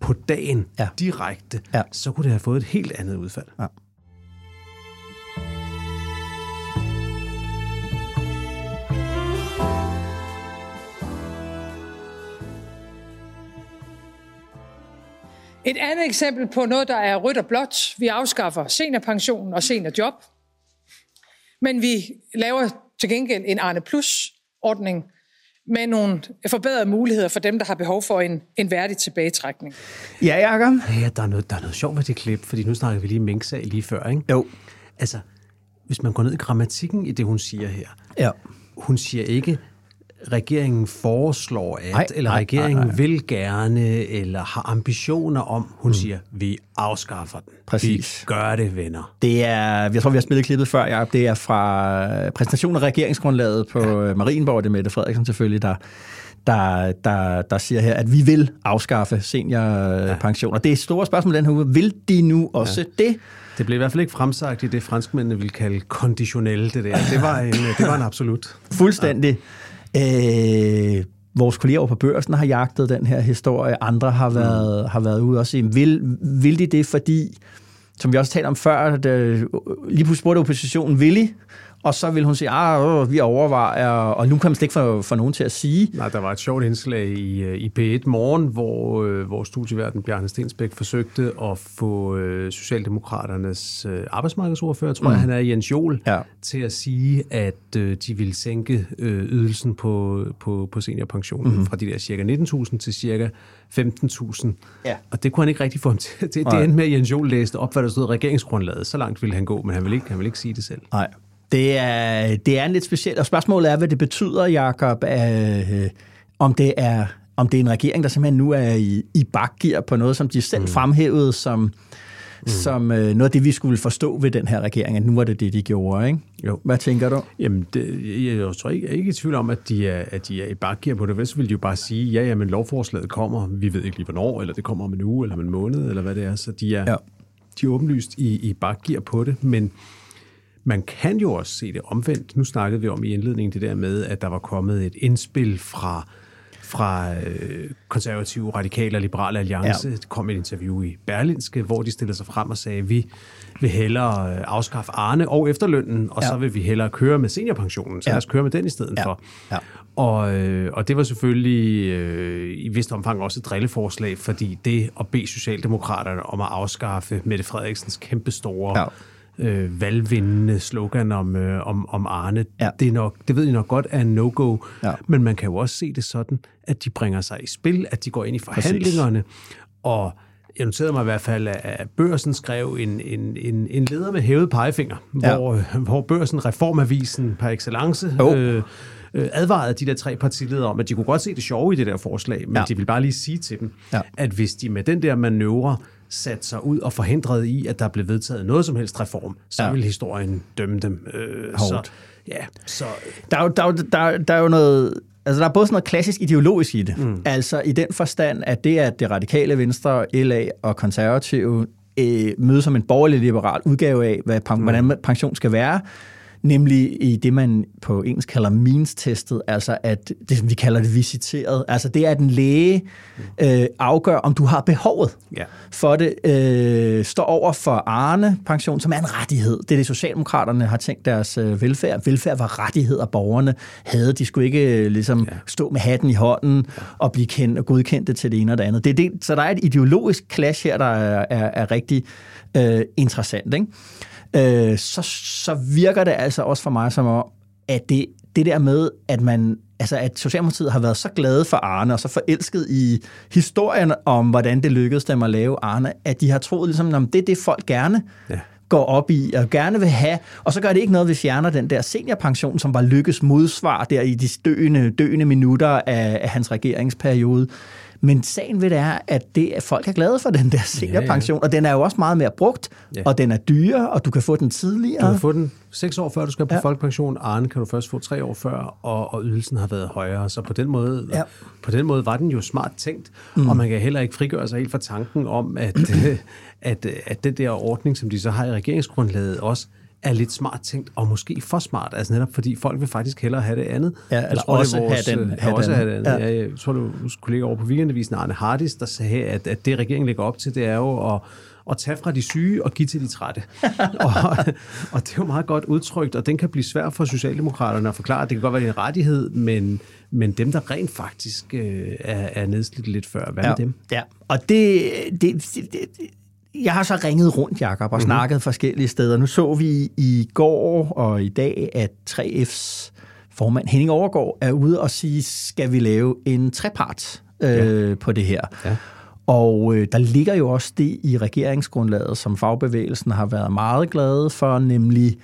på dagen Ja. direkte, ja. så kunne det have fået et helt andet udfald. Ja. Et andet eksempel på noget, der er rødt og blåt. Vi afskaffer seniorpensionen og seniorjob. Men vi laver til gengæld en Arne Plus-ordning med nogle forbedrede muligheder for dem, der har behov for en, en værdig tilbagetrækning. Ja, Jacob? Ja, der er noget, der er noget sjovt ved det klip, fordi nu snakker vi lige Mink-sag lige før, ikke? Jo. Altså, hvis man går ned i grammatikken i det, hun siger her, Ja. hun siger ikke, regeringen foreslår at, Nej, eller nej, regeringen nej, nej. vil gerne, eller har ambitioner om. Hun mm. siger, vi afskaffer den. Præcis. Vi gør det, venner. Det er, jeg tror, vi har spillet klippet før, Jacob. Det er fra præsentationen af regeringsgrundlaget på ja. Marienborg, det er Mette Frederiksen selvfølgelig, der, der, der, der siger her, at vi vil afskaffe seniorpension. Ja. Og det er et stort spørgsmål den her uge. Vil de nu også ja. det? Det blev i hvert fald ikke fremsagt i det, franskmændene ville kalde konditionelle, det der. Det var en, det var en absolut. Fuldstændig. Ja. Øh, vores kolleger over på børsen har jagtet den her historie. Andre har været, mm. har været ude og sige, vil, vil de det, fordi, som vi også talte om før, at, øh, lige pludselig spurgte oppositionen, vil I? Og så vil hun sige, ah, vi overvejer, og nu kan man slet ikke få, få nogen til at sige. Nej, der var et sjovt indslag i, øh, i P1 Morgen, hvor, øh, hvor studieverden Bjarne Stensbæk forsøgte at få øh, Socialdemokraternes øh, arbejdsmarkedsordfører, tror mm. jeg han er, Jens Jol, Ja. til at sige, at øh, de ville sænke øh, ydelsen på, på, på seniorpensionen mm-hmm. fra de der cirka 19.000 til cirka 15.000. Ja. Og det kunne han ikke rigtig få ham til. Det, det endte med, at Jens Jol læste op, hvad der stod i regeringsgrundlaget. Så langt ville han gå, men han ville ikke, han ville ikke sige det selv. Nej. Det er, det er en lidt specielt, og spørgsmålet er, hvad det betyder, Jacob, øh, om det er om det er en regering, der simpelthen nu er i, i bakgear på noget, som de selv mm. fremhævede som, mm. som øh, noget af det, vi skulle forstå ved den her regering, at nu var det det, de gjorde. Ikke? Jo. Hvad tænker du? Jamen, det, jeg, jeg tror ikke, jeg er ikke i tvivl om, at de er, at de er i bakgear på det. Ellers vil de jo bare sige, ja, ja, men lovforslaget kommer, vi ved ikke lige hvornår, eller det kommer om en uge, eller om en måned, eller hvad det er. Så de er, ja. de er åbenlyst i, i bakgear på det, men man kan jo også se det omvendt. Nu snakkede vi om i indledningen det der med, at der var kommet et indspil fra fra øh, konservative, radikale og liberale alliance. Ja. Det kom et interview i Berlinske, hvor de stillede sig frem og sagde, at vi vil hellere øh, afskaffe Arne og efterlønnen, og Ja. så vil vi hellere køre med seniorpensionen. Så ja. lad os køre med den i stedet Ja. for. Ja. Og, øh, og det var selvfølgelig øh, i vist omfang også et drilleforslag, fordi det at bede Socialdemokraterne om at afskaffe Mette Frederiksens kæmpestore Ja. Øh, valgvindende slogan om, øh, om, om Arne, Ja. det, er nok, det ved jeg nok godt er en no-go, Ja. men man kan jo også se det sådan, at de bringer sig i spil, at de går ind i forhandlingerne, og jeg noterede mig i hvert fald, at Børsen skrev en, en, en, en leder med hævet pegefinger, Ja. hvor, hvor Børsen, reformavisen par excellence, Jo. øh, øh, advarede de der tre partiledere om, at de kunne godt se det sjove i det der forslag, men Ja. de ville bare lige sige til dem, ja. at hvis de med den der manøvre satte sig ud og forhindrede i, at der blev vedtaget noget som helst reform, så Ja. ville historien dømme dem. Øh, så, Hårdt. ja, så Der er, jo, der, er, der, er- der er jo noget... Altså, der er både sådan noget klassisk ideologisk i det. Mm. Altså, i den forstand, at det, at det radikale venstre, LA og konservative øh, mødes som en borgerlig-liberal udgave af, hvad, mm. hvordan pension skal være, nemlig i det, man på engelsk kalder means-testet, altså at det, som vi kalder det visiteret. Altså det er, at en læge øh, afgør, om du har behovet Ja. for det, øh, står over for Arne pension, som er en rettighed. Det er det, Socialdemokraterne har tænkt deres øh, velfærd. Velfærd var rettigheder, borgerne havde. De skulle ikke øh, ligesom ja. stå med hatten i hånden og blive kendt og godkendte til det ene og det andet. Det er det, så der er et ideologisk clash her, der er, er, er rigtig øh, interessant. Ikke? Øh, så, så virker det altså også for mig som om, at det, det der med, at man altså at Socialdemokratiet har været så glade for Arne, og så forelsket i historien om, hvordan det lykkedes dem at lave Arne, at de har troet ligesom, at det er det, folk gerne Ja går op i og gerne vil have. Og så gør det ikke noget, at vi fjerner den der seniorpension, som var lykkes modsvar der i de døende, døende minutter af, af hans regeringsperiode. Men sagen ved det er, at det, at folk er glade for den der seniorpension, og den er jo også meget mere brugt, Ja. og den er dyre, og du kan få den tidligere. Du kan få den seks år før, du skal på Ja. folkepension. Arne kan du først få tre år før, og, og ydelsen har været højere. Så på den måde, Ja. på den måde var den jo smart tænkt, mm. og man kan heller ikke frigøre sig helt fra tanken om, at, at, at den der ordning, som de så har i regeringsgrundlaget også, er lidt smart tænkt, og måske for smart, altså netop fordi folk vil faktisk hellere have det andet. Ja, eller er også vores, have den- øh, have også den- have det andet. ja. Ja. Jeg tror, du kollega over på weekendavisen, Arne Hardis, der sagde, at, at det regeringen lægger op til, det er jo at, at tage fra de syge og give til de trætte. og, og det er jo meget godt udtrykt, og den kan blive svær for Socialdemokraterne at forklare. Det kan godt være en rettighed, men, men dem, der rent faktisk øh, er, er nedslidt lidt før, hvad ja. med dem? Ja, og det, det, det, det jeg har så ringet rundt, Jacob, og mm-hmm. snakket forskellige steder. Nu så vi i går og i dag, at 3F's formand Henning Overgaard er ude og sige, skal vi lave en trepart øh, ja. på det her? Ja. Og øh, der ligger jo også det i regeringsgrundlaget, som fagbevægelsen har været meget glade for, nemlig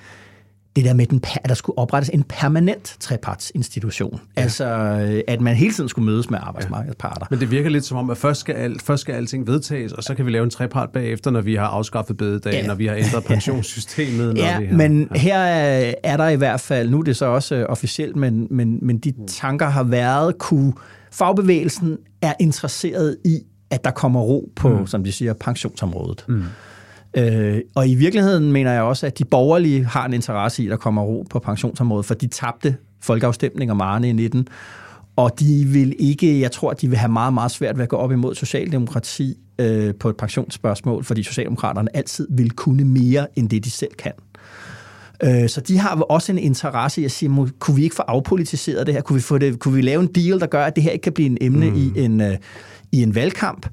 det der med, den, at der skulle oprettes en permanent trepartsinstitution. Ja. Altså, øh, at man hele tiden skulle mødes med arbejdsmarkedets parter. Men det virker lidt som om, at først skal, alt, først skal alting vedtages, og så kan vi lave en trepart bagefter, når vi har afskaffet bededagen, Ja. ja. når vi har ændret pensionssystemet. Når Ja, vi har, men her er, er der i hvert fald, nu er det så også øh, officielt, men, men, men de tanker har været, kunne fagbevægelsen er interesseret i, at der kommer ro på, mm. som de siger, pensionsområdet. Mm. Øh, og i virkeligheden mener jeg også, at de borgerlige har en interesse i, at der kommer ro på pensionsområdet, for de tabte folkeafstemning om Arne i 19, og de vil ikke, jeg tror, de vil have meget, meget svært ved at gå op imod socialdemokrati øh, på et pensionsspørgsmål, fordi socialdemokraterne altid vil kunne mere, end det de selv kan. Øh, så de har også en interesse i at sige, må, kunne vi ikke få afpolitiseret det her? Kunne vi, få det, kunne vi lave en deal, der gør, at det her ikke kan blive en emne mm. i, en, øh, i en valgkamp?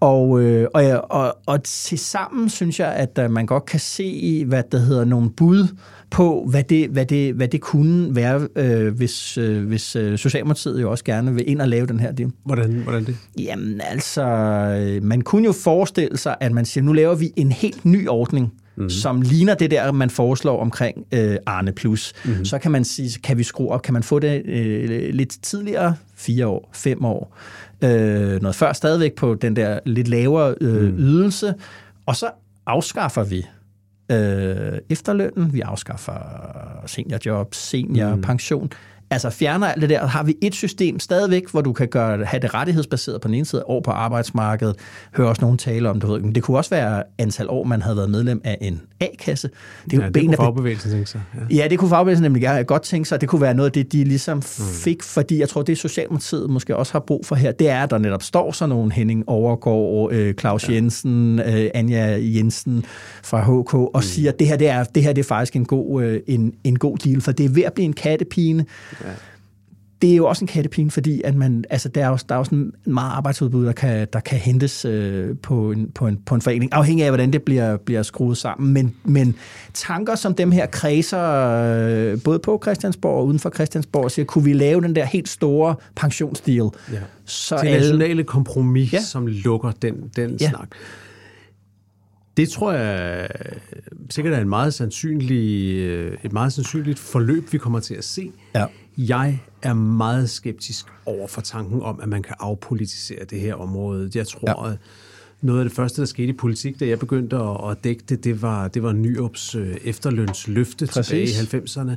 Og, øh, og, og, og til sammen synes jeg, at uh, man godt kan se, hvad der hedder nogle bud på, hvad det, hvad det, hvad det kunne være, øh, hvis, øh, hvis øh, Socialdemokratiet jo også gerne vil ind og lave den her deal. Hvordan, hvordan det? Jamen altså, øh, man kunne jo forestille sig, at man siger, nu laver vi en helt ny ordning, mm. som ligner det der, man foreslår omkring øh, Arne Plus. Mm. Så kan man sige, kan vi skrue op, kan man få det øh, lidt tidligere, fire år, fem år, øh, noget før stadigvæk på den der lidt lavere øh, mm. ydelse, og så afskaffer vi øh, efterlønnen, vi afskaffer seniorjob, seniorpension. Mm altså fjerner alt det der, har vi et system stadigvæk, hvor du kan gøre, have det rettighedsbaseret på den ene side, år på arbejdsmarkedet, hører også nogen tale om det. Men det kunne også være antal år, man havde været medlem af en A-kasse. Det, er ja, det kunne fagbevægelsen tænke sig. Ja. ja, det kunne fagbevægelsen nemlig godt tænke sig. Det kunne være noget af det, de ligesom mm. fik, fordi jeg tror, det Socialdemokratiet måske også har brug for her, det er, at der netop står sådan nogle Henning Overgaard, øh, Claus ja. Jensen, øh, Anja Jensen fra HK, og mm. siger, at det her, det er, det her det er faktisk en god, øh, en, en god deal, for det er ved at blive en kattepine. Ja. Det er jo også en kattepine, fordi at man, altså, der, er jo, der er også en meget arbejdsudbud, der kan, der kan hentes øh, på, en, på, en, på en forening, afhængig af, hvordan det bliver, bliver skruet sammen. Men, men tanker som dem her kredser, øh, både på Christiansborg og uden for Christiansborg, siger, kunne vi lave den der helt store pensionsdeal? Ja. Så det nationale kompromis, ja. som lukker den, den ja. snak. Det tror jeg sikkert er en meget sandsynlig, øh, et meget sandsynligt forløb, vi kommer til at se. Ja. Jeg er meget skeptisk over for tanken om, at man kan afpolitisere det her område. Jeg tror, ja. at noget af det første, der skete i politik, da jeg begyndte at, dække det, det var, det var Nyrups øh, efterlønsløfte Præcis. tilbage i 90'erne.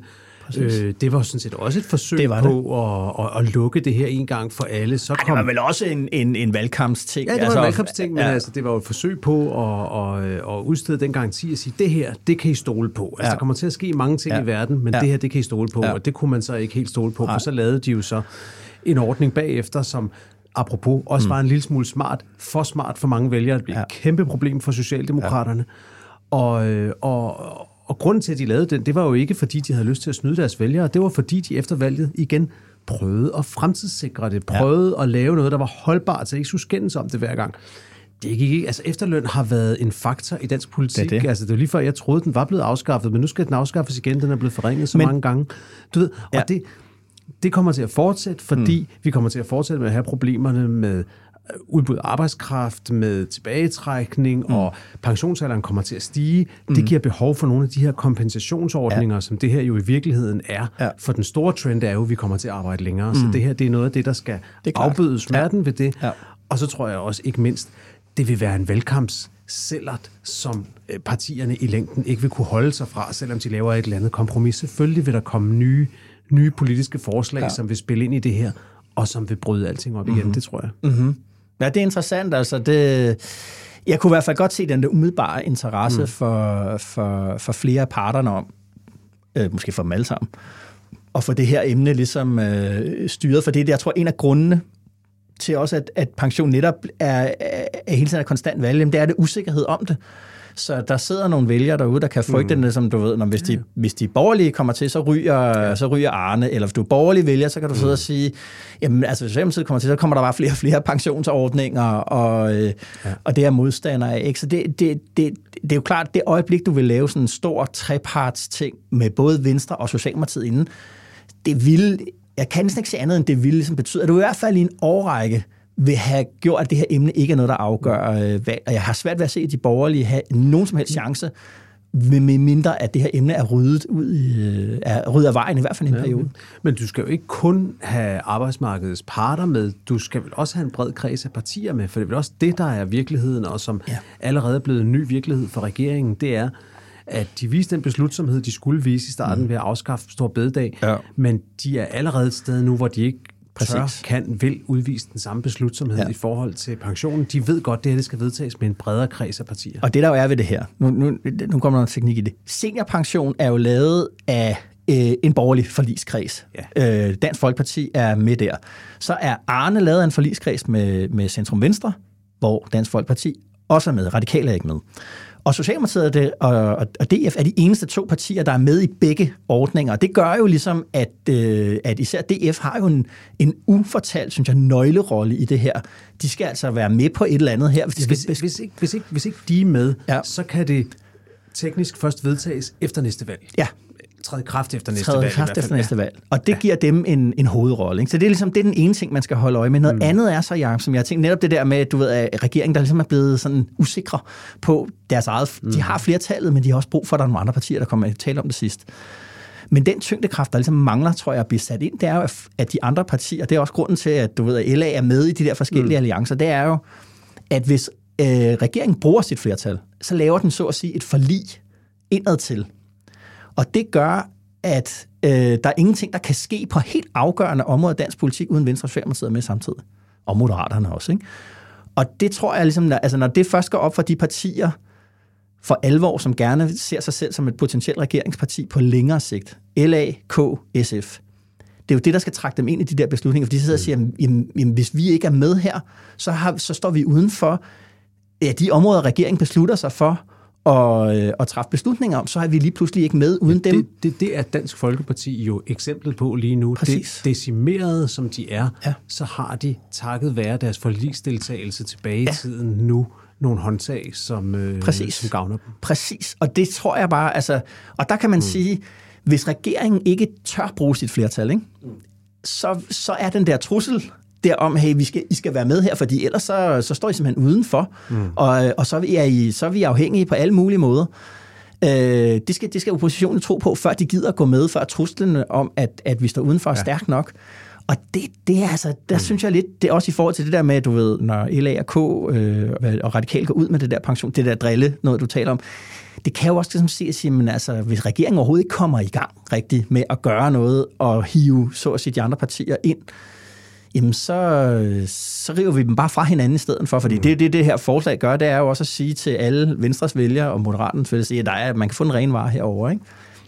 Øh, det var sådan set også et forsøg det var på at, at, at lukke det her en gang for alle. Så kom... Ej, det var vel også en, en, en valgkampsting? Ja, det var altså, en valgkampsting, men ja. altså, det var jo et forsøg på at, at, at udstede den garanti og sige, det her, det kan I stole på. Altså, ja. der kommer til at ske mange ting ja. i verden, men ja. det her, det kan I stole på, ja. og det kunne man så ikke helt stole på, Nej. for så lavede de jo så en ordning bagefter, som apropos også mm. var en lille smule smart, for smart for mange vælgere. Det blev ja. et kæmpe problem for Socialdemokraterne. Ja. Og, øh, og, og grunden til, at de lavede den, det var jo ikke, fordi de havde lyst til at snyde deres vælgere. Det var, fordi de efter valget igen prøvede at fremtidssikre det. Prøvede ja. at lave noget, der var holdbart, så ikke skulle skændes om det hver gang. Det gik ikke. Altså, efterløn har været en faktor i dansk politik. Det er det. Altså, det var lige før, jeg troede, den var blevet afskaffet, men nu skal den afskaffes igen. Den er blevet forringet så men, mange gange. Du ved, og ja. det, det kommer til at fortsætte, fordi mm. vi kommer til at fortsætte med at have problemerne med udbud af arbejdskraft, med tilbagetrækning, mm. og pensionsalderen kommer til at stige. Mm. Det giver behov for nogle af de her kompensationsordninger, ja. som det her jo i virkeligheden er. Ja. For den store trend er jo, at vi kommer til at arbejde længere. Mm. Så det her det er noget af det, der skal det afbøde smerten ja. ved det. Ja. Og så tror jeg også ikke mindst, det vil være en valgkamps sellert, som øh, partierne i længden ikke vil kunne holde sig fra, selvom de laver et eller andet kompromis. Selvfølgelig vil der komme nye, nye politiske forslag, ja. som vil spille ind i det her, og som vil bryde alting op igen, mm-hmm. det tror jeg. Mm-hmm. Ja, det er interessant. Altså, det, jeg kunne i hvert fald godt se den der umiddelbare interesse mm. for, for, for flere af parterne om, øh, måske for dem alle sammen, og for det her emne ligesom øh, styret. For det er, jeg tror, en af grundene til også, at, at pension netop er, er, er hele tiden er konstant valg, det er det usikkerhed om det. Så der sidder nogle vælgere derude, der kan frygte mm. det, som du ved, når hvis, de, hvis de borgerlige kommer til, så ryger, ja. så ryger Arne, eller hvis du er borgerlig vælger, så kan du mm. sidde og sige, jamen altså hvis Socialdemokratiet kommer til, så kommer der bare flere og flere pensionsordninger, og, øh, ja. og det er modstandere af. Ikke? Så det, det, det, det er jo klart, det øjeblik, du vil lave sådan en stor treparts ting med både Venstre og Socialdemokratiet inden, det vil, jeg kan næsten ikke se andet, end det vil ligesom betyde, at du i hvert fald i en årrække, vil have gjort, at det her emne ikke er noget, der afgør øh, valg. Og jeg har svært ved at se, at de borgerlige har nogen som helst chance, med mindre at det her emne er ryddet, ud i, øh, er ryddet af vejen, i hvert fald i en ja, periode. Men du skal jo ikke kun have arbejdsmarkedets parter med, du skal vel også have en bred kreds af partier med, for det er vel også det, der er virkeligheden, og som ja. allerede er blevet en ny virkelighed for regeringen, det er, at de viste den beslutsomhed, de skulle vise i starten mm. ved at afskaffe Stor Bededag, ja. men de er allerede et sted nu, hvor de ikke tør, kan, vil udvise den samme beslutsomhed ja. i forhold til pensionen. De ved godt, at det her det skal vedtages med en bredere kreds af partier. Og det der jo er ved det her, nu, nu, nu kommer der en teknik i det. Seniorpension er jo lavet af øh, en borgerlig forligskreds. Ja. Øh, Dansk Folkeparti er med der. Så er Arne lavet af en forligskreds med, med Centrum Venstre, hvor Dansk Folkeparti også er med. Radikale er ikke med. Og Socialdemokratiet og, det, og, og DF er de eneste to partier, der er med i begge ordninger. Og det gør jo ligesom, at, øh, at især DF har jo en, en ufortalt, synes jeg, nøglerolle i det her. De skal altså være med på et eller andet her. Hvis, de skal, Hvis, hvis, ikke, hvis, ikke, hvis ikke de er med, ja. så kan det teknisk først vedtages efter næste valg. Ja. Træde kraft efter næste træde valg. kraft efter næste valg. Og det giver dem en, en hovedrolle. Ikke? Så det er ligesom det er den ene ting, man skal holde øje med. Noget mm. andet er så, Jacob, som jeg har tænkt, netop det der med, at du ved, at regeringen, der ligesom er blevet sådan usikre på deres eget... Mm. De har flertallet, men de har også brug for, at der er nogle andre partier, der kommer til at tale om det sidst. Men den tyngdekraft, der ligesom mangler, tror jeg, at blive sat ind, det er jo, at de andre partier, det er også grunden til, at du ved, at LA er med i de der forskellige mm. alliancer, det er jo, at hvis øh, regeringen bruger sit flertal, så laver den så at sige et forlig indad til. Og det gør, at øh, der er ingenting, der kan ske på helt afgørende områder af dansk politik, uden Venstre og Socialdemokratiet med samtidig. Og Moderaterne også. Ikke? Og det tror jeg ligesom, altså når det først går op for de partier, for alvor, som gerne ser sig selv som et potentielt regeringsparti på længere sigt. LA, K, SF. Det er jo det, der skal trække dem ind i de der beslutninger, for de sidder og siger, jamen, jamen, hvis vi ikke er med her, så, har, så står vi udenfor ja, de områder, regeringen beslutter sig for at, øh, at træffe beslutninger om, så er vi lige pludselig ikke med uden dem. Det, det, det er Dansk Folkeparti jo eksemplet på lige nu. Præcis. Det, decimerede som de er, Ja. så har de takket være deres forligsdeltagelse tilbage Ja. i tiden nu nogle håndtag, som, øh, Præcis. som gavner dem. Præcis, og det tror jeg bare, altså, og der kan man mm. sige, hvis regeringen ikke tør bruge sit flertal, ikke, så, så er den der trussel derom, hey, vi skal, I skal være med her, fordi ellers så, så står I simpelthen udenfor, mm. og, og så, er I, så er vi afhængige på alle mulige måder. Øh, det, skal, det skal oppositionen tro på, før de gider gå med, før truslen om, at, at vi står udenfor er ja. stærk nok. Og det, det er altså, der mm. synes jeg lidt, det er også i forhold til det der med, du ved, når LA og K øh, og Radikal går ud med det der pension, det der drille, noget du taler om, det kan jo også ligesom se at sige, men altså, hvis regeringen overhovedet ikke kommer i gang rigtigt med at gøre noget og hive, så at sige, de andre partier ind, jamen så, så river vi dem bare fra hinanden i stedet for, fordi mm. det, det, det her forslag gør, det er jo også at sige til alle Venstres vælgere og Moderaternes vælgere, at der er, man kan få en ren vare herover, ikke?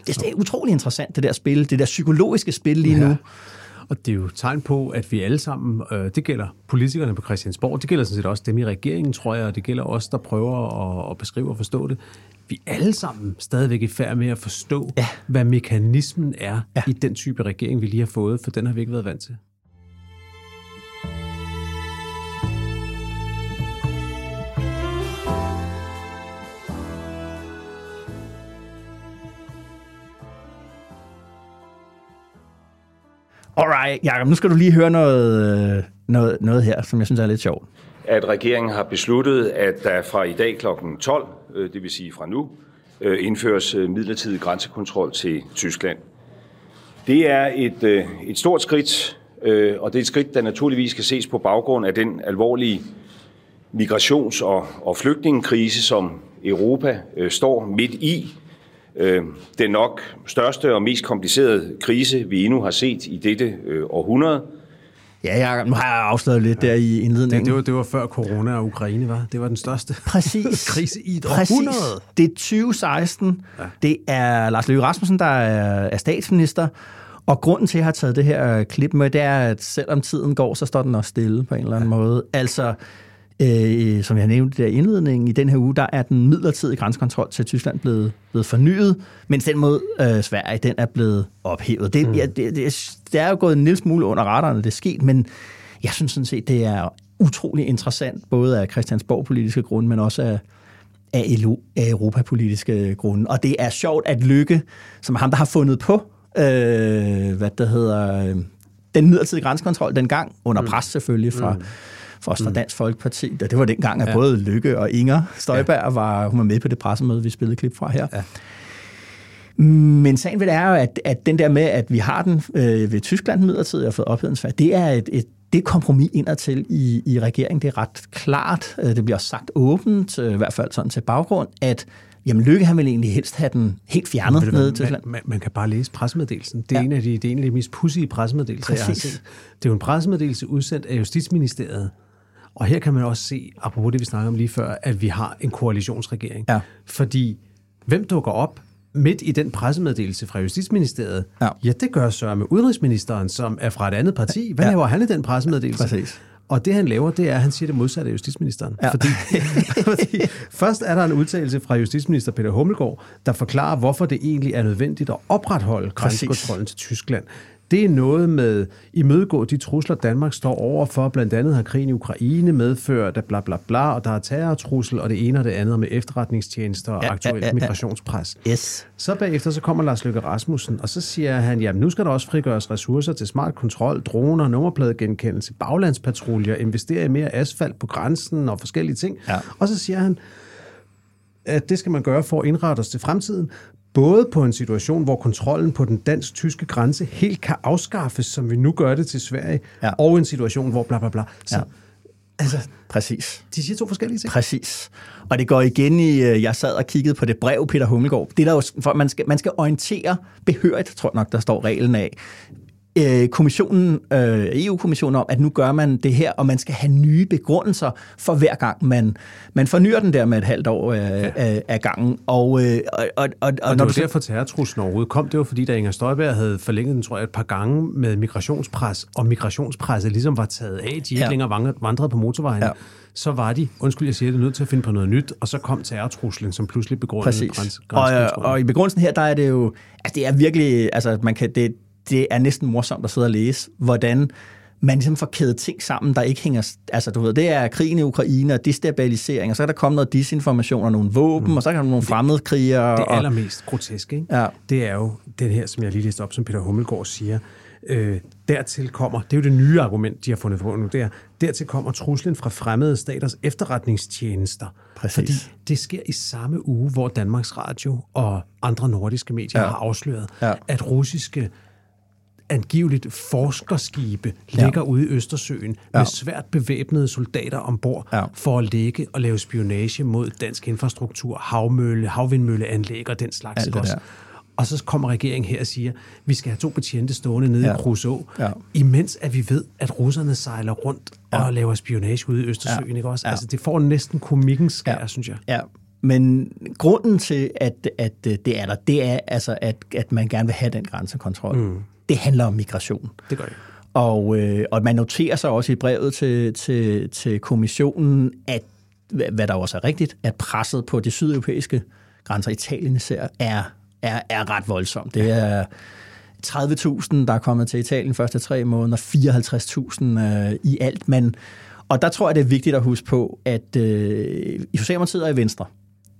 Det er utrolig interessant, det der spil, det der psykologiske spil lige ja. nu. Og det er jo tegn på, at vi alle sammen, øh, det gælder politikerne på Christiansborg, det gælder sådan set også dem i regeringen, tror jeg, og det gælder os, der prøver at, at beskrive og forstå det. Vi er alle sammen stadigvæk i færd med at forstå, Ja. hvad mekanismen er ja. i den type regering, vi lige har fået, for den har vi ikke været vant til. Alright, Jacob, nu skal du lige høre noget, øh, noget, noget her, som jeg synes er lidt sjovt. at regeringen har besluttet, at der fra i dag kl. 12, øh, det vil sige fra nu, øh, indføres midlertidig grænsekontrol til Tyskland. Det er et, et stort skridt, og det er et skridt, der naturligvis skal ses på baggrund af den alvorlige migrations- og, og flygtningekrise, som Europa står midt i. Øh, den nok største og mest komplicerede krise, vi endnu har set i dette øh, århundrede. Ja, Jacob, nu har jeg afsløret lidt der i indledningen. Det, det, var, det var før corona og Ukraine, var. Det var den største Præcis. krise i et Præcis. århundrede. Det er 2016. Ja. Det er Lars Løkke Rasmussen, der er, er statsminister. Og grunden til, at jeg har taget det her klip med, det er, at selvom tiden går, så står den også stille på en eller anden ja. måde. Altså, øh, som jeg nævnte der i indledningen, i den her uge, der er den midlertidige grænsekontrol til Tyskland blevet, blevet fornyet, mens den mod øh, Sverige, den er blevet ophævet. Det, mm. ja, det, det, det er jo gået en lille smule under radaren, det er sket, men jeg synes sådan set, det er utrolig interessant, både af Christiansborg-politiske grunde, men også af, af, elo, af europapolitiske grunde. Og det er sjovt, at Lykke, som er ham, der har fundet på, øh, hvad der hedder, øh, den midlertidige grænsekontrol dengang, under pres selvfølgelig fra, mm. Fra, fra Dansk Folkeparti. Det var dengang, at ja. både Lykke og Inger Støjberg ja. var, hun var med på det pressemøde, vi spillede klip fra her. Ja. Men sagen ved det er jo, at, at den der med, at vi har den øh, ved Tyskland midlertidigt og fået ophævet en Sverige, det er et, et det kompromis indadtil i, i regeringen. Det er ret klart. Øh, Det bliver også sagt åbent, øh, i hvert fald sådan til baggrund, at jamen, Lykke han vil egentlig helst have den helt fjernet du ned Tyskland. Man, man, man kan bare læse pressemeddelelsen. Det er, Ja. en, af de, det er en af de mest pudsige pressemeddelelser, jeg har Præcis. set. Det er jo en pressemeddelelse udsendt af Justitsministeriet. Og her kan man også se, apropos det, vi snakkede om lige før, at vi har en koalitionsregering. Ja. Fordi hvem dukker op midt i den pressemeddelelse fra Justitsministeriet? Ja. ja det gør Søren med udenrigsministeren, som er fra et andet parti. Hvad Ja. laver han i den pressemeddelelse? Præcis. Og det han laver, det er, at han siger det modsatte af justitsministeren. Ja. Fordi, fordi først er der en udtalelse fra justitsminister Peter Hummelgaard, der forklarer, hvorfor det egentlig er nødvendigt at opretholde grænsekontrollen til Tyskland. Det er noget med imødegå de trusler, Danmark står over for. Blandt andet har krigen i Ukraine medført, at bla bla bla, og der er terrortrussel, og det ene og det andet med efterretningstjenester og aktuelt ja, ja, ja. migrationspres. Yes. Så bagefter så kommer Lars Løkke Rasmussen, og så siger han, jamen nu skal der også frigøres ressourcer til smart kontrol, droner, nummerpladegenkendelse, baglandspatruljer, investere i mere asfalt på grænsen og forskellige ting. Ja. Og så siger han, at det skal man gøre for at indrette os til fremtiden, både på en situation, hvor kontrollen på den dansk-tyske grænse helt kan afskaffes, som vi nu gør det til Sverige, ja. og en situation, hvor bla bla bla. Så, ja. Altså, Præcis. De siger to forskellige ting. Præcis. Og det går igen i, øh, jeg sad og kiggede på det brev, Peter Hummelgaard. Det er der jo, for man skal, man skal orientere behørigt, tror jeg nok, der står reglen af øh, kommissionen, øh, EU-kommissionen om, at nu gør man det her, og man skal have nye begrundelser for hver gang, man, man fornyer den der med et halvt år øh, ja. af, af gangen. Og, øh, og, og, og, og, og når det var derfor terrortruslen overhovedet kom, det var fordi, da Inger Støjberg havde forlænget den, tror jeg, et par gange med migrationspres, og migrationspresset ligesom var taget af, de ikke ja. længere vandrede på motorvejen. Ja så var de, undskyld jeg siger det, nødt til at finde på noget nyt, og så kom terrortruslen, som pludselig begrundede grænse, og, og i begrundelsen her, der er det jo, altså det er virkelig, altså man kan, det, det er næsten morsomt at sidde og læse, hvordan man ligesom får kædet ting sammen, der ikke hænger... Altså, du ved, det er krigen i Ukraine og destabilisering, og så er der kommet noget disinformation og nogle våben, mm. og så er der nogle fremmede krigere. Det allermest groteske, ikke? Ja. det er jo den her, som jeg lige læste op, som Peter Hummelgaard siger, øh, dertil kommer, det er jo det nye argument, de har fundet på nu, det er, dertil kommer truslen fra fremmede staters efterretningstjenester. Præcis. Fordi det sker i samme uge, hvor Danmarks Radio og andre nordiske medier ja. har afsløret, ja. at russiske angiveligt forskerskibe ligger ja. ude i Østersøen ja. med svært bevæbnede soldater ombord ja. for at ligge og lave spionage mod dansk infrastruktur, havmølle, havvindmølleanlæg og den slags. Alt det også. Og så kommer regeringen her og siger, vi skal have to betjente stående nede ja. i Kruså, ja. imens at vi ved, at russerne sejler rundt ja. og laver spionage ude i Østersøen. Ja. Ikke også? Ja. Altså, det får næsten komikkens skær, ja. synes jeg. Ja. Men grunden til, at, at det er der, det er altså, at, at man gerne vil have den grænsekontrol. Mm det handler om migration. Det gør det. Og, øh, og man noterer sig også i brevet til, til, til kommissionen, at hvad der også er rigtigt, at presset på de sydeuropæiske grænser, Italien især, er, er, er ret voldsomt. Det er 30.000, der er kommet til Italien første tre måneder, 54.000 øh, i alt. Men, og der tror jeg, det er vigtigt at huske på, at øh, i Socialdemokratiet og i Venstre,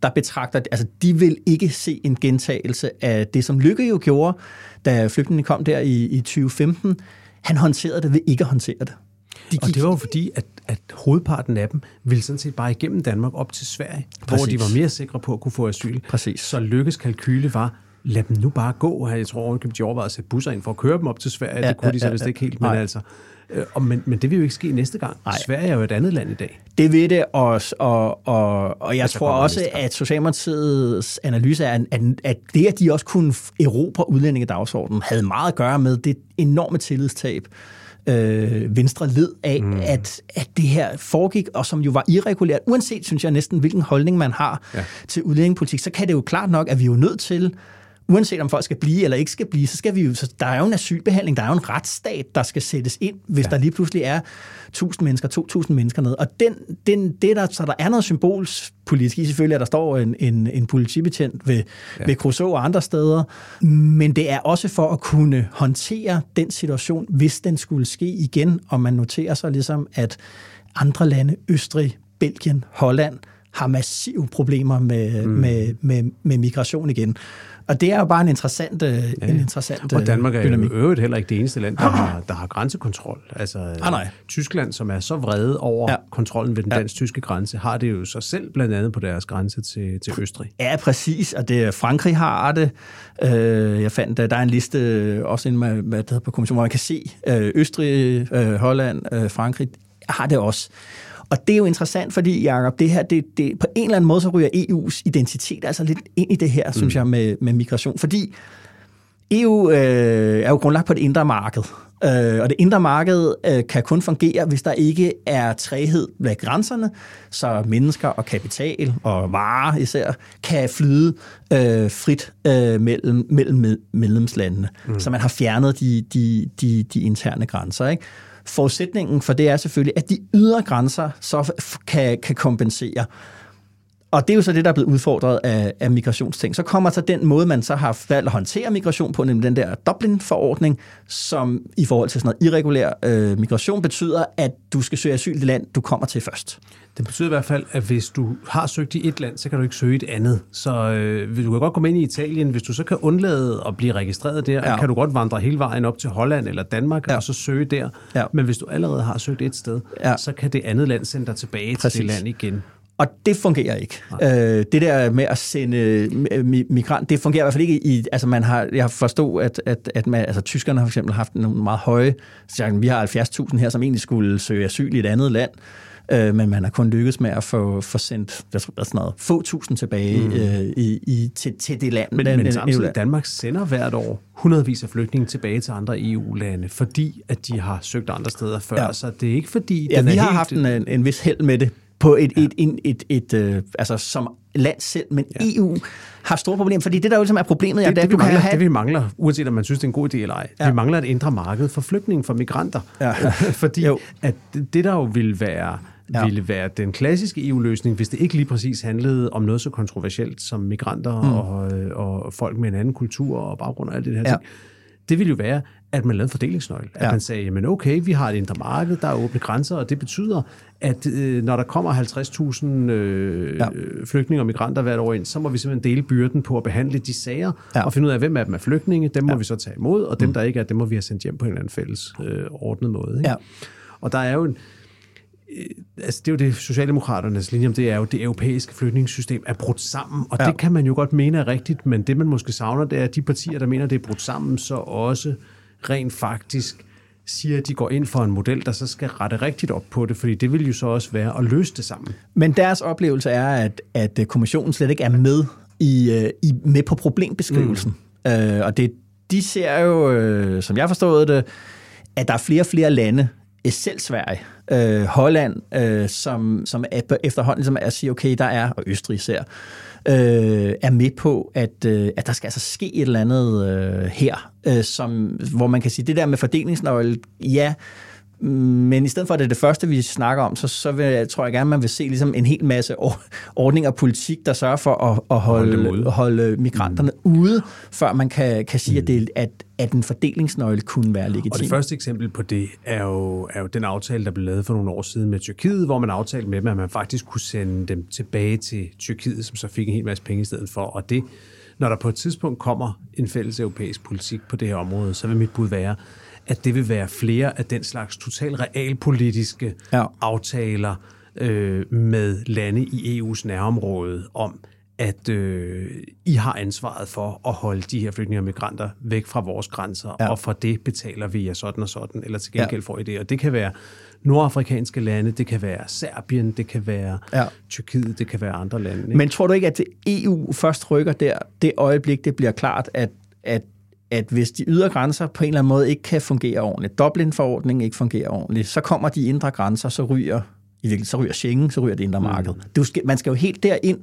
der betragter, altså de vil ikke se en gentagelse af det, som Lykke jo gjorde, da flygtningene kom der i, i 2015. Han håndterede det ved ikke at håndtere det. De gik... Og det var jo fordi, at, at hovedparten af dem ville sådan set bare igennem Danmark op til Sverige, Præcis. hvor de var mere sikre på at kunne få asyl. Præcis. Så Lykkes kalkyle var, lad dem nu bare gå. Jeg tror, at de overvejede at sætte busser ind for at køre dem op til Sverige. Ja, det kunne ja, de så ja, vist ja. ikke helt, men Nej. altså... Øh, og, men, men det vil jo ikke ske næste gang. Nej. Sverige er jo et andet land i dag. Det vil det også, og, og, og jeg altså, tror også, at Socialdemokratiets analyse er, at, at det, at de også kunne erobre udlændingedagsordenen, havde meget at gøre med det enorme tillidstab, øh, Venstre led af, mm. at, at det her foregik, og som jo var irregulært, uanset, synes jeg næsten, hvilken holdning man har ja. til udlændingepolitik, så kan det jo klart nok, at vi er jo nødt til uanset om folk skal blive eller ikke skal blive, så skal vi jo, så der er jo en asylbehandling, der er jo en retsstat, der skal sættes ind, hvis ja. der lige pludselig er 1000 mennesker, 2000 mennesker ned. Og den, den, det der, så der er noget symbolspolitisk i, selvfølgelig, at der står en, en, en politibetjent ved, ja. ved Crusoe og andre steder, men det er også for at kunne håndtere den situation, hvis den skulle ske igen, og man noterer sig ligesom, at andre lande, Østrig, Belgien, Holland, har massive problemer med, mm. med, med, med migration igen. Og det er jo bare en interessant, øh, ja. en interessant Og Danmark er dynamik. jo øvrigt heller ikke det eneste land, der har, der har grænsekontrol. Altså, ah, nej. Tyskland, som er så vrede over ja. kontrollen ved den dansk-tyske grænse, har det jo så selv blandt andet på deres grænse til, til Østrig. Ja, præcis. Og det Frankrig har det. Øh, jeg fandt, der er en liste, også en, med, hvad det hedder på kommissionen, hvor man kan se øh, Østrig, Holland, Frankrig har det også. Og det er jo interessant, fordi, Jacob, det her, det, det, på en eller anden måde, så ryger EU's identitet altså lidt ind i det her, mm. synes jeg, med, med migration. Fordi EU øh, er jo grundlagt på det indre marked. Øh, og det indre marked øh, kan kun fungere, hvis der ikke er træhed ved grænserne, så mennesker og kapital og varer især kan flyde øh, frit øh, mellem, mellem medlemslandene. Mm. Så man har fjernet de, de, de, de interne grænser. Ikke? Forudsætningen for det er selvfølgelig, at de ydre grænser så kan, kan kompensere. Og det er jo så det, der er blevet udfordret af, af migrationsting. Så kommer så den måde, man så har valgt at håndtere migration på, nemlig den der Dublin-forordning, som i forhold til sådan noget irregulær øh, migration betyder, at du skal søge asyl i det land, du kommer til først. Det betyder i hvert fald, at hvis du har søgt i et land, så kan du ikke søge i et andet. Så øh, du kan godt komme ind i Italien. Hvis du så kan undlade at blive registreret der, Ja. kan du godt vandre hele vejen op til Holland eller Danmark Ja. og så søge der. Ja. Men hvis du allerede har søgt et sted, Ja. så kan det andet land sende dig tilbage Præcis. til det land igen. Og det fungerer ikke. Øh, det der med at sende mi- migrant, det fungerer i hvert fald ikke i, altså man har, jeg har forstået, at, at, at man, altså tyskerne har for eksempel haft nogle meget høje, så vi har 70.000 her, som egentlig skulle søge asyl i et andet land, øh, men man har kun lykkedes med at få, få sendt hvad, hvad sådan noget, få tusind tilbage mm. øh, i, i, til, til det land. Men, den, men den- samtidig, EU-land. Danmark sender hvert år hundredvis af flygtninge tilbage til andre EU-lande, fordi at de har søgt andre steder før. Ja. Ja. Så det er ikke fordi, Ja, den vi er har helt, haft en, en, en vis held med det på et, et, et, et, et, øh, altså som land selv, men ja. EU har store problemer, fordi det der jo ligesom er problemet, er, det, at det, du vi mangler, have det vi mangler, uanset om man synes, det er en god idé eller ej, Ja. ja. vi mangler et indre marked for flygtninge, for migranter. Ja. Fordi Jo. at det, det der jo ville være, Ja. ja. ville være den klassiske EU-løsning, hvis det ikke lige præcis handlede om noget så kontroversielt som migranter mm. og, øh, og folk med en anden kultur og baggrund og alt det her Ja. ting. Det ville jo være, at man lavede fordelingsnøgle. At Ja. man sagde, jamen okay, vi har et indre marked, der er åbne grænser, og det betyder, at øh, når der kommer 50.000 øh, Ja. ja. flygtninge og migranter hvert år ind, så må vi simpelthen dele byrden på at behandle de sager, Ja. ja. og finde ud af, hvem af dem er flygtninge, dem må vi så tage imod, og dem, der ikke er, dem må vi have sendt hjem på en eller anden fælles øh, ordnet måde. Ikke? Ja. Og der er jo en, øh, altså det er jo det, Socialdemokraternes linje om det er jo, det europæiske flygtningssystem er brudt sammen, og Ja. det kan man jo godt mene er rigtigt, men det man måske savner, det er, at de partier, der mener, det er brudt sammen, så også rent faktisk siger, at de går ind for en model, der så skal rette rigtigt op på det, fordi det vil jo så også være at løse det sammen. Men deres oplevelse er, at, at øh, kommissionen slet ikke er med i, øh, i med på problembeskrivelsen. Mm. Øh, og det, de ser jo, øh, som jeg forstod det, at der er flere og flere lande, øh, selv Sverige, øh, Holland, øh, som, som efterhånden ligesom er at sige, okay, der er, og Østrig især, øh, er med på, at, øh, at der skal altså ske et eller andet øh, her, øh, som, hvor man kan sige, det der med fordelingsnøgle, ja, men i stedet for, at det er det første, vi snakker om, så, så vil, tror jeg gerne, man vil se ligesom en hel masse or- ordninger og politik, der sørger for at, at holde, holde, holde migranterne mm. ude, før man kan, kan sige, mm. at, det, at, at en fordelingsnøgle kunne være legitim. Og det første eksempel på det er jo, er jo den aftale, der blev lavet for nogle år siden med Tyrkiet, hvor man aftalte med dem, at man faktisk kunne sende dem tilbage til Tyrkiet, som så fik en hel masse penge i stedet for. Og det, når der på et tidspunkt kommer en fælles europæisk politik på det her område, så vil mit bud være, at det vil være flere af den slags total realpolitiske Ja. aftaler øh, med lande i EU's nærområde om, at øh, I har ansvaret for at holde de her flygtninge og migranter væk fra vores grænser, Ja. og for det betaler vi jer sådan og sådan, eller til gengæld Ja. får I det. Og det kan være nordafrikanske lande, det kan være Serbien, det kan være Ja. ja. Tyrkiet, det kan være andre lande. Ikke? Men tror du ikke, at EU først rykker der, det øjeblik, det bliver klart, at, at, at hvis de ydre grænser på en eller anden måde ikke kan fungere ordentligt, Dublin-forordningen ikke fungerer ordentligt, så kommer de indre grænser, så ryger, i virkeligheden, så ryger Schengen, så ryger det indre marked. Du skal, man skal jo helt derind,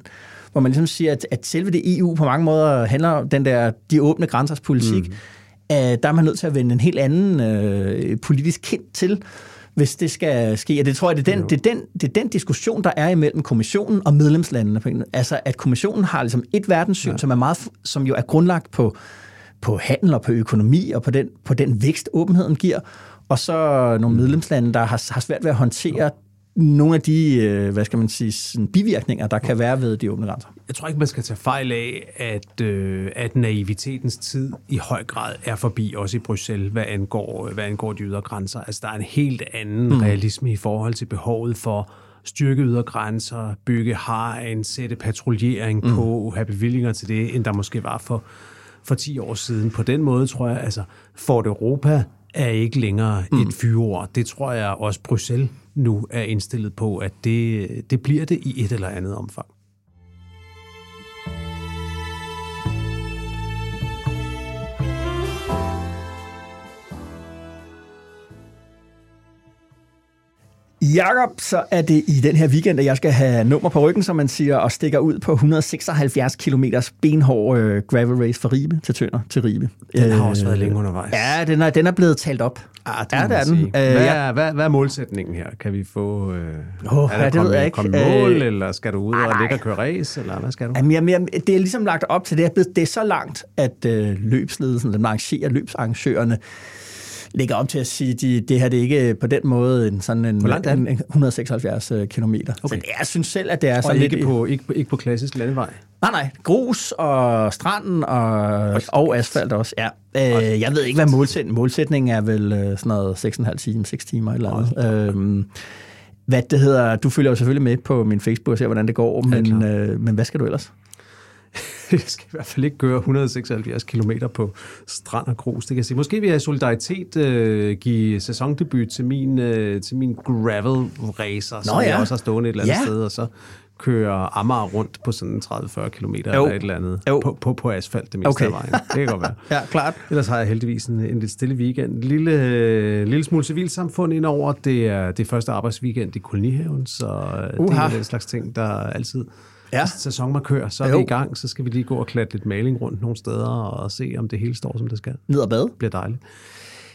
hvor man ligesom siger, at, at selve det EU på mange måder handler om den der, de åbne grænsers politik, mm. der er man nødt til at vende en helt anden øh, politisk kind til, hvis det skal ske. Og det tror jeg, det er, den, det, er den, det er den diskussion, der er imellem kommissionen og medlemslandene. Altså, at kommissionen har ligesom et verdenssyn, ja. som, er meget, som jo er grundlagt på, på handel og på økonomi og på den, på den vækst, åbenheden giver, og så nogle medlemslande, der har, har svært ved at håndtere nogle af de, øh, hvad skal man sige, sådan bivirkninger, der kan være ved de åbne grænser. Jeg tror ikke, man skal tage fejl af, at, øh, at naivitetens tid i høj grad er forbi, også i Bruxelles, hvad angår, hvad angår de ydre grænser. Altså, der er en helt anden mm. realisme i forhold til behovet for styrke ydre grænser, bygge hegn, sætte patruljering mm. på, have bevillinger til det, end der måske var for, for 10 år siden. På den måde tror jeg, altså, Fort Europa er ikke længere mm. et fyreord. Det tror jeg også Bruxelles nu er indstillet på, at det, det bliver det i et eller andet omfang. Jakob, så er det i den her weekend, at jeg skal have nummer på ryggen, som man siger, og stikker ud på 176 km benhård øh, gravel race fra Ribe til Tønder til Ribe. Den har også været længe undervejs. Ja, den er, den er blevet talt op. Ah, det Ja, det er den. sige. Øh, Hvad, er, hvad, hvad er målsætningen her? Kan vi få... Øh, Åh, er ja, der det ved kommet, jeg ikke. mål, Øh, eller skal du ud og ligge og køre race, eller hvad skal du? Jamen, jamen, jamen, det er ligesom lagt op til det. Er blevet- Det er så langt, at øh, løbsledelsen, den arrangerer løbsarrangørerne, lægger op til at sige, at de, det her det er ikke på den måde en, sådan en, det? en, en 176 km. Okay. Så jeg synes selv, at det er Og sådan ikke lidt... på, ikke, på, ikke på klassisk landevej. Nej, nej. Grus og stranden og, og asfalt også, ja. Øh, jeg ved ikke, hvad målsætningen Målsætningen er vel øh, sådan noget 6,5 timer, 6 timer eller andet. Øhm, hvad det hedder, du følger jo selvfølgelig med på min Facebook og ser, hvordan det går, men, øh, men hvad skal du ellers? Jeg skal i hvert fald ikke køre 176 km på strand og grus, det kan jeg sige. Måske vil jeg i solidaritet øh, give sæsondebut til min, øh, til min gravel racer, som ja. jeg også har stående et eller andet Ja. sted, og så køre Amager rundt på sådan 30-40 km eller et eller andet Jo. på, på, på asfalt det meste Okay. af vejen. Det kan godt være. Ja, klart. Ellers har jeg heldigvis en, en lidt stille weekend. En lille, øh, lille smule civilsamfund indover. Det er det første arbejdsweekend i kolonihaven, så uh, det er den slags ting, der altid Ja. sæsonmarkør. Så er Jo. vi i gang, så skal vi lige gå og klatte lidt maling rundt nogle steder og se, om det hele står, som det skal. Det Ned og bade? bliver dejligt.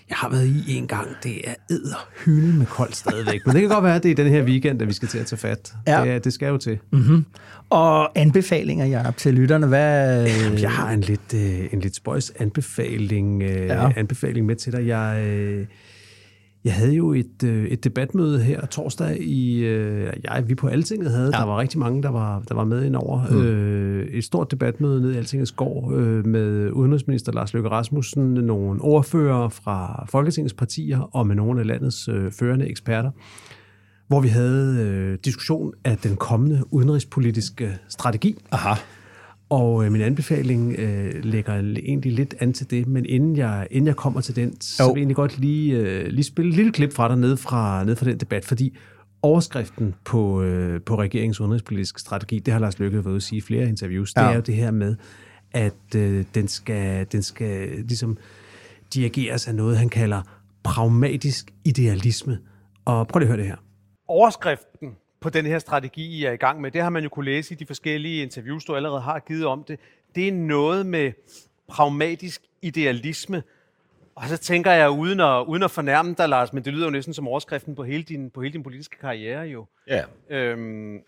Jeg har været i en gang. Det er edderhylde med koldt stadigvæk. Men det kan godt være, at det er den her weekend, at vi skal til at tage fat. Ja. Det, det skal jo til. Og anbefalinger, Jacob, til lytterne. Hvad, Jeg har en lidt, øh, en lidt spøjs anbefaling, øh, ja. anbefaling med til dig. Jeg, øh, jeg havde jo et, øh, et debatmøde her torsdag i, øh, jeg, vi på Altinget havde, ja. der var rigtig mange, der var, der var med indover. Mm. Øh, et stort debatmøde nede i Altingets gård øh, med udenrigsminister Lars Løkke Rasmussen, nogle ordfører fra Folketingets partier og med nogle af landets øh, førende eksperter hvor vi havde øh, diskussion af den kommende udenrigspolitiske strategi. Aha. Og øh, min anbefaling øh, lægger egentlig lidt an til det, men inden jeg, inden jeg kommer til den, så Jo. vil jeg egentlig godt lige, øh, lige spille et lille klip fra dig ned fra, ned fra den debat, fordi overskriften på, øh, på regeringens udenrigspolitiske strategi, det har Lars Løkke været ude at sige i flere interviews, ja. det er jo det her med, at øh, den, skal, den skal ligesom dirigeres af noget, han kalder pragmatisk idealisme. Og prøv lige at høre det her. overskriften på den her strategi, I er i gang med, det har man jo kunne læse i de forskellige interviews, du allerede har givet om det. Det er noget med pragmatisk idealisme. Og så tænker jeg, uden at, uden at fornærme dig, Lars, men det lyder jo næsten som overskriften på hele din, på hele din politiske karriere jo. Ja, Øhm,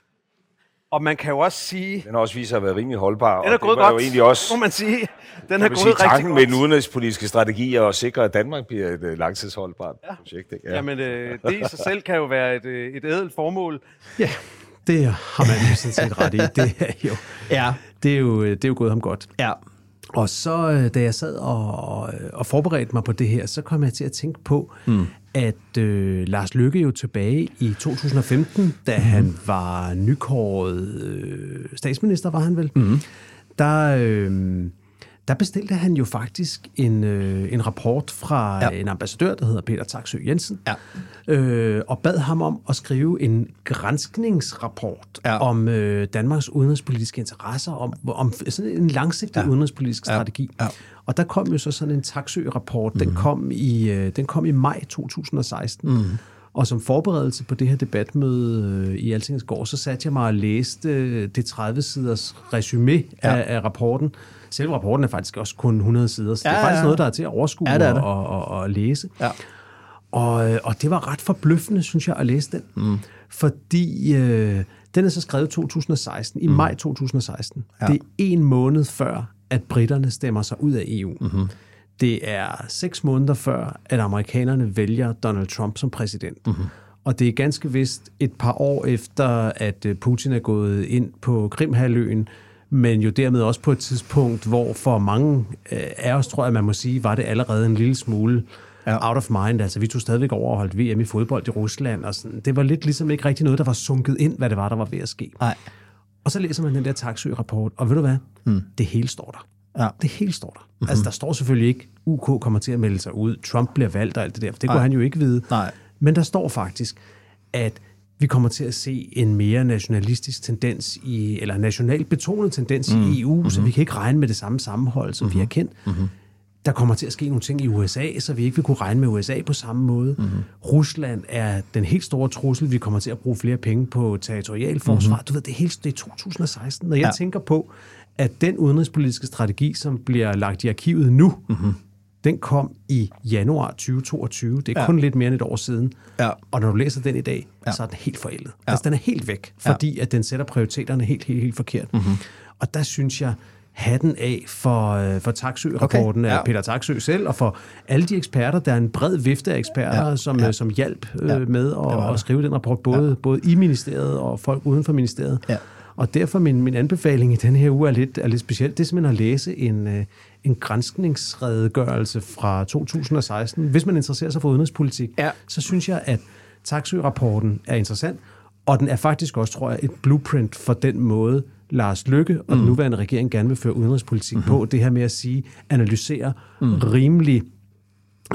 og man kan jo også sige, den har også vist sig at være rimelig holdbar. den er og gået godt, jo egentlig også, må man sige. Den er man sige, gået rigtig tanken med den godt. udenrigspolitiske strategi er at sikre, at Danmark bliver et øh, langtidsholdbart ja. projekt. Ikke? Ja. Jamen, øh, det i sig selv kan jo være et, øh, et ædelt formål. Ja, det har man jo sådan set ret i. Det er jo, Ja. det er jo, det er jo gået ham godt. Ja. Og så, øh, da jeg sad og, og forberedte mig på det her, så kom jeg til at tænke på, mm. At øh, Lars Lykke jo tilbage i 2015, da mm. han var nykåret øh, statsminister, var han vel, mm. der, øh, der bestilte han jo faktisk en, øh, en rapport fra Ja. en ambassadør, der hedder Peter Taksø Jensen, Ja. øh, og bad ham om at skrive en granskningsrapport Ja. om øh, Danmarks udenrigspolitiske interesser, om, om sådan en langsigtet ja. udenrigspolitisk Ja. strategi. Ja. Og der kom jo så sådan en taksø-rapport, mm. den, kom i, øh, den kom i maj 2016. Mm. Og som forberedelse på det her debatmøde øh, i Altingets gård, så satte jeg mig og læste øh, det 30-siders resume ja. af, af rapporten. Selve rapporten er faktisk også kun 100 sider, så ja, det Ja, er faktisk ja. noget, der er til at overskue Ja, det det. Og, og, og, læse. Ja. Og, øh, og det var ret forbløffende, synes jeg, at læse den. Mm. Fordi øh, den er så skrevet i 2016, i mm. maj 2016. Ja. Det er en måned før, at britterne stemmer sig ud af EU. Mm-hmm. Det er seks måneder før, at amerikanerne vælger Donald Trump som præsident. Mm-hmm. Og det er ganske vist et par år efter, at øh, Putin er gået ind på Krimhaløen, men jo dermed også på et tidspunkt, hvor for mange øh, af os, tror jeg, man må sige, var det allerede en lille smule ja. out of mind. Altså, vi tog stadigvæk over og holdt VM i fodbold i Rusland, og sådan. det var lidt ligesom ikke rigtig noget, der var sunket ind, hvad det var, der var ved at ske. Nej. Og så læser man den der taksø-rapport, og ved du hvad? Mm. Det hele står der. Ja. Det hele står der. Mm-hmm. Altså, der står selvfølgelig ikke, UK kommer til at melde sig ud, Trump bliver valgt og alt det der, for det Nej. kunne han jo ikke vide. Nej. Men der står faktisk, at vi kommer til at se en mere nationalistisk tendens i, eller nationalt betonet tendens mm. i EU, mm-hmm. så vi kan ikke regne med det samme sammenhold, som mm-hmm. vi har kendt. Mm-hmm. Der kommer til at ske nogle ting i USA, så vi ikke vil kunne regne med USA på samme måde. Mm-hmm. Rusland er den helt store trussel. Vi kommer til at bruge flere penge på territorialforsvar. Mm-hmm. Du ved, det er, helt, det er 2016. Når jeg ja. tænker på, at den udenrigspolitiske strategi, som bliver lagt i arkivet nu, mm-hmm. den kom i januar 2022. Det er ja. kun lidt mere end et år siden. Ja. Og når du læser den i dag, ja. så er den helt forældet. Ja. Altså, den er helt væk, fordi ja. at den sætter prioriteterne helt, helt, helt forkert. Mm-hmm. Og der synes jeg, hatten af for, øh, for Taksø-rapporten okay, ja. af Peter Taksø selv, og for alle de eksperter. Der er en bred vifte af eksperter, ja, som, ja. som hjalp øh, ja, med at, at skrive den rapport, både, ja. både i ministeriet og folk uden for ministeriet. Ja. Og derfor min, min anbefaling i den her uge er lidt, er lidt specielt. Det er simpelthen at læse en, øh, en grænskningsredegørelse fra 2016. Hvis man interesserer sig for udenrigspolitik, ja. så synes jeg, at Taksø-rapporten er interessant, og den er faktisk også, tror jeg, et blueprint for den måde, Lars Lykke og mm. den nuværende regering gerne vil føre udenrigspolitik mm-hmm. på. Det her med at sige, analysere mm. rimelig,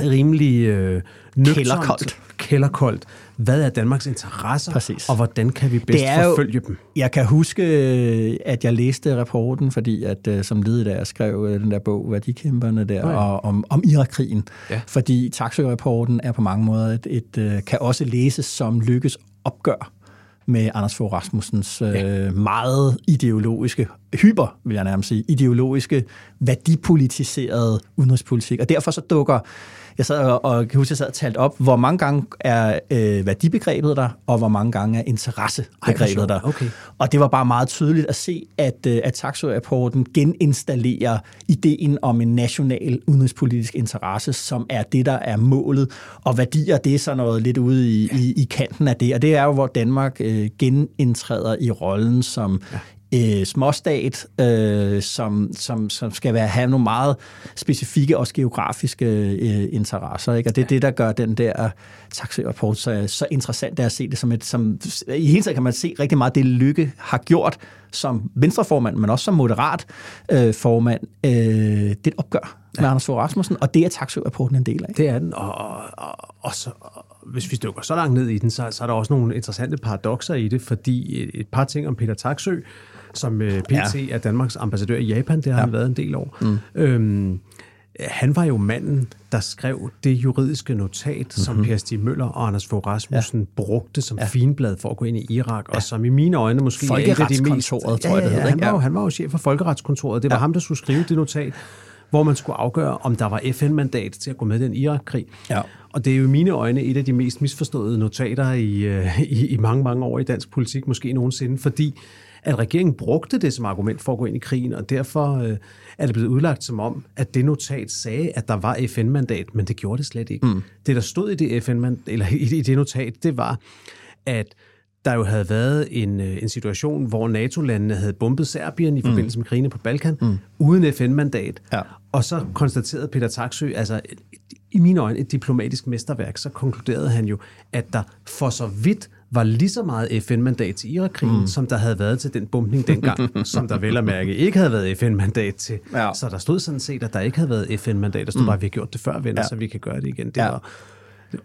rimelig øh, nøgternt, kælderkoldt. kælderkoldt. Hvad er Danmarks interesser, Præcis. og hvordan kan vi bedst jo, forfølge dem? Jeg kan huske, at jeg læste rapporten, fordi at øh, som led der skrev øh, den der bog, Værdikæmperne der, ja. og, om, om Irakkrigen. Ja. Fordi Taksø-rapporten er på mange måder et, et, øh, kan også læses som lykkes opgør med Anders Fogh Rasmussens øh, ja. meget ideologiske, hyper, vil jeg nærmest sige, ideologiske, værdipolitiserede udenrigspolitik. Og derfor så dukker jeg sad og, og kan huske, jeg sad og talt op, hvor mange gange er øh, værdibegrebet der, og hvor mange gange er interessebegrebet der. Okay. Og det var bare meget tydeligt at se, at, øh, at Taxo-rapporten geninstallerer ideen om en national udenrigspolitisk interesse, som er det, der er målet. Og værdier, det er så noget lidt ude i, i, i kanten af det. Og det er jo, hvor Danmark øh, genindtræder i rollen som ja øh, småstat, øh, som, som, som skal være, have nogle meget specifikke, også geografiske øh, interesser. Ikke? Og det er ja. det, der gør den der taxirapport så, så interessant, at se det som et... Som, I hele taget kan man se rigtig meget det, Lykke har gjort som venstreformand, men også som moderat øh, formand. Øh, det er et opgør med Anders Fogh Rasmussen, og det er taxirapporten en del af. Det er den, og, og, og, og så, hvis vi dykker så langt ned i den, så, så er der også nogle interessante paradoxer i det, fordi et, et par ting om Peter Taksø, som øh, PT ja. er Danmarks ambassadør i Japan. Det har ja. han været en del år. Mm. Øhm, han var jo manden, der skrev det juridiske notat, mm-hmm. som mhm. Per Stig Møller og Anders Fogh Rasmussen ja. brugte som ja. finblad for at gå ind i Irak, ja. og som i mine øjne måske er et af de mest... tror jeg, det hedder. Han, var jo, han var jo chef for Folkeretskontoret. Det var ja. ham, der skulle skrive det notat, hvor man skulle afgøre, om der var FN-mandat til at gå med i den Irak-krig. Ja. Og det er jo i mine øjne et af de mest misforståede notater i, øh, i, i mange, mange år i dansk politik, måske nogensinde, fordi at regeringen brugte det som argument for at gå ind i krigen, og derfor øh, er det blevet udlagt som om, at det notat sagde, at der var FN-mandat, men det gjorde det slet ikke. Mm. Det, der stod i det, FN eller i, i det notat, det var, at der jo havde været en, øh, en situation, hvor NATO-landene havde bombet Serbien i mm. forbindelse med krigene på Balkan, mm. uden FN-mandat. Ja. Og så konstaterede Peter Taksø, altså i mine øjne et diplomatisk mesterværk, så konkluderede han jo, at der for så vidt var lige så meget FN-mandat til Irakkrigen, mm. som der havde været til den bumpning dengang, som der vel at mærke ikke havde været FN-mandat til. Ja. Så der stod sådan set, at der ikke havde været FN-mandat. Der stod mm. bare, at vi har gjort det før, venner, ja. så vi kan gøre det igen. Det ja. var,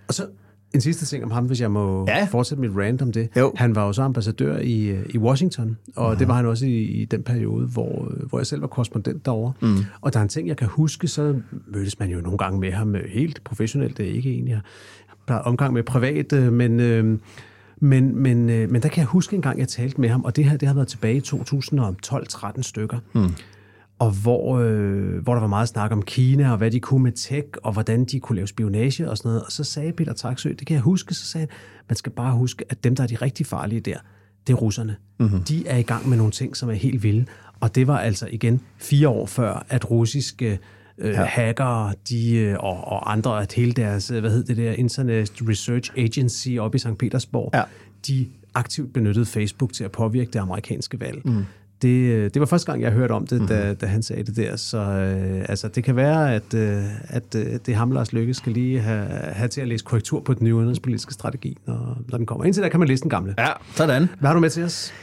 og så en sidste ting om ham, hvis jeg må ja. fortsætte mit rant om det. Jo. Han var jo så ambassadør i, i Washington, og uh-huh. det var han også i, i den periode, hvor, hvor jeg selv var korrespondent derovre. Mm. Og der er en ting, jeg kan huske, så mødtes man jo nogle gange med ham helt professionelt. Det er ikke en, jeg har omgang med privat, øh, men... Øh, men, men, øh, men der kan jeg huske en gang, jeg talte med ham, og det her det har været tilbage i 2012-13 stykker. Mm. Og hvor, øh, hvor der var meget snak om Kina, og hvad de kunne med tech, og hvordan de kunne lave spionage og sådan noget. Og så sagde Peter Taksø, det kan jeg huske, så sagde han, man skal bare huske, at dem, der er de rigtig farlige der, det er russerne. Mm-hmm. De er i gang med nogle ting, som er helt vilde. Og det var altså igen fire år før, at russiske øh, ja. hackere de, øh, og, og andre, at hele deres, øh, hvad hed det der, Internet Research Agency oppe i St. Petersborg, ja. de aktivt benyttede Facebook til at påvirke det amerikanske valg. Mm. Det, øh, det var første gang, jeg hørte om det, da, mm-hmm. da han sagde det der. Så øh, altså, det kan være, at, øh, at øh, det ham, Lars Lykke, skal lige have, have til at læse korrektur på den nye udenrigspolitiske strategi, når, når den kommer. Indtil der kan man læse den gamle. Ja, sådan. Hvad har du med til os?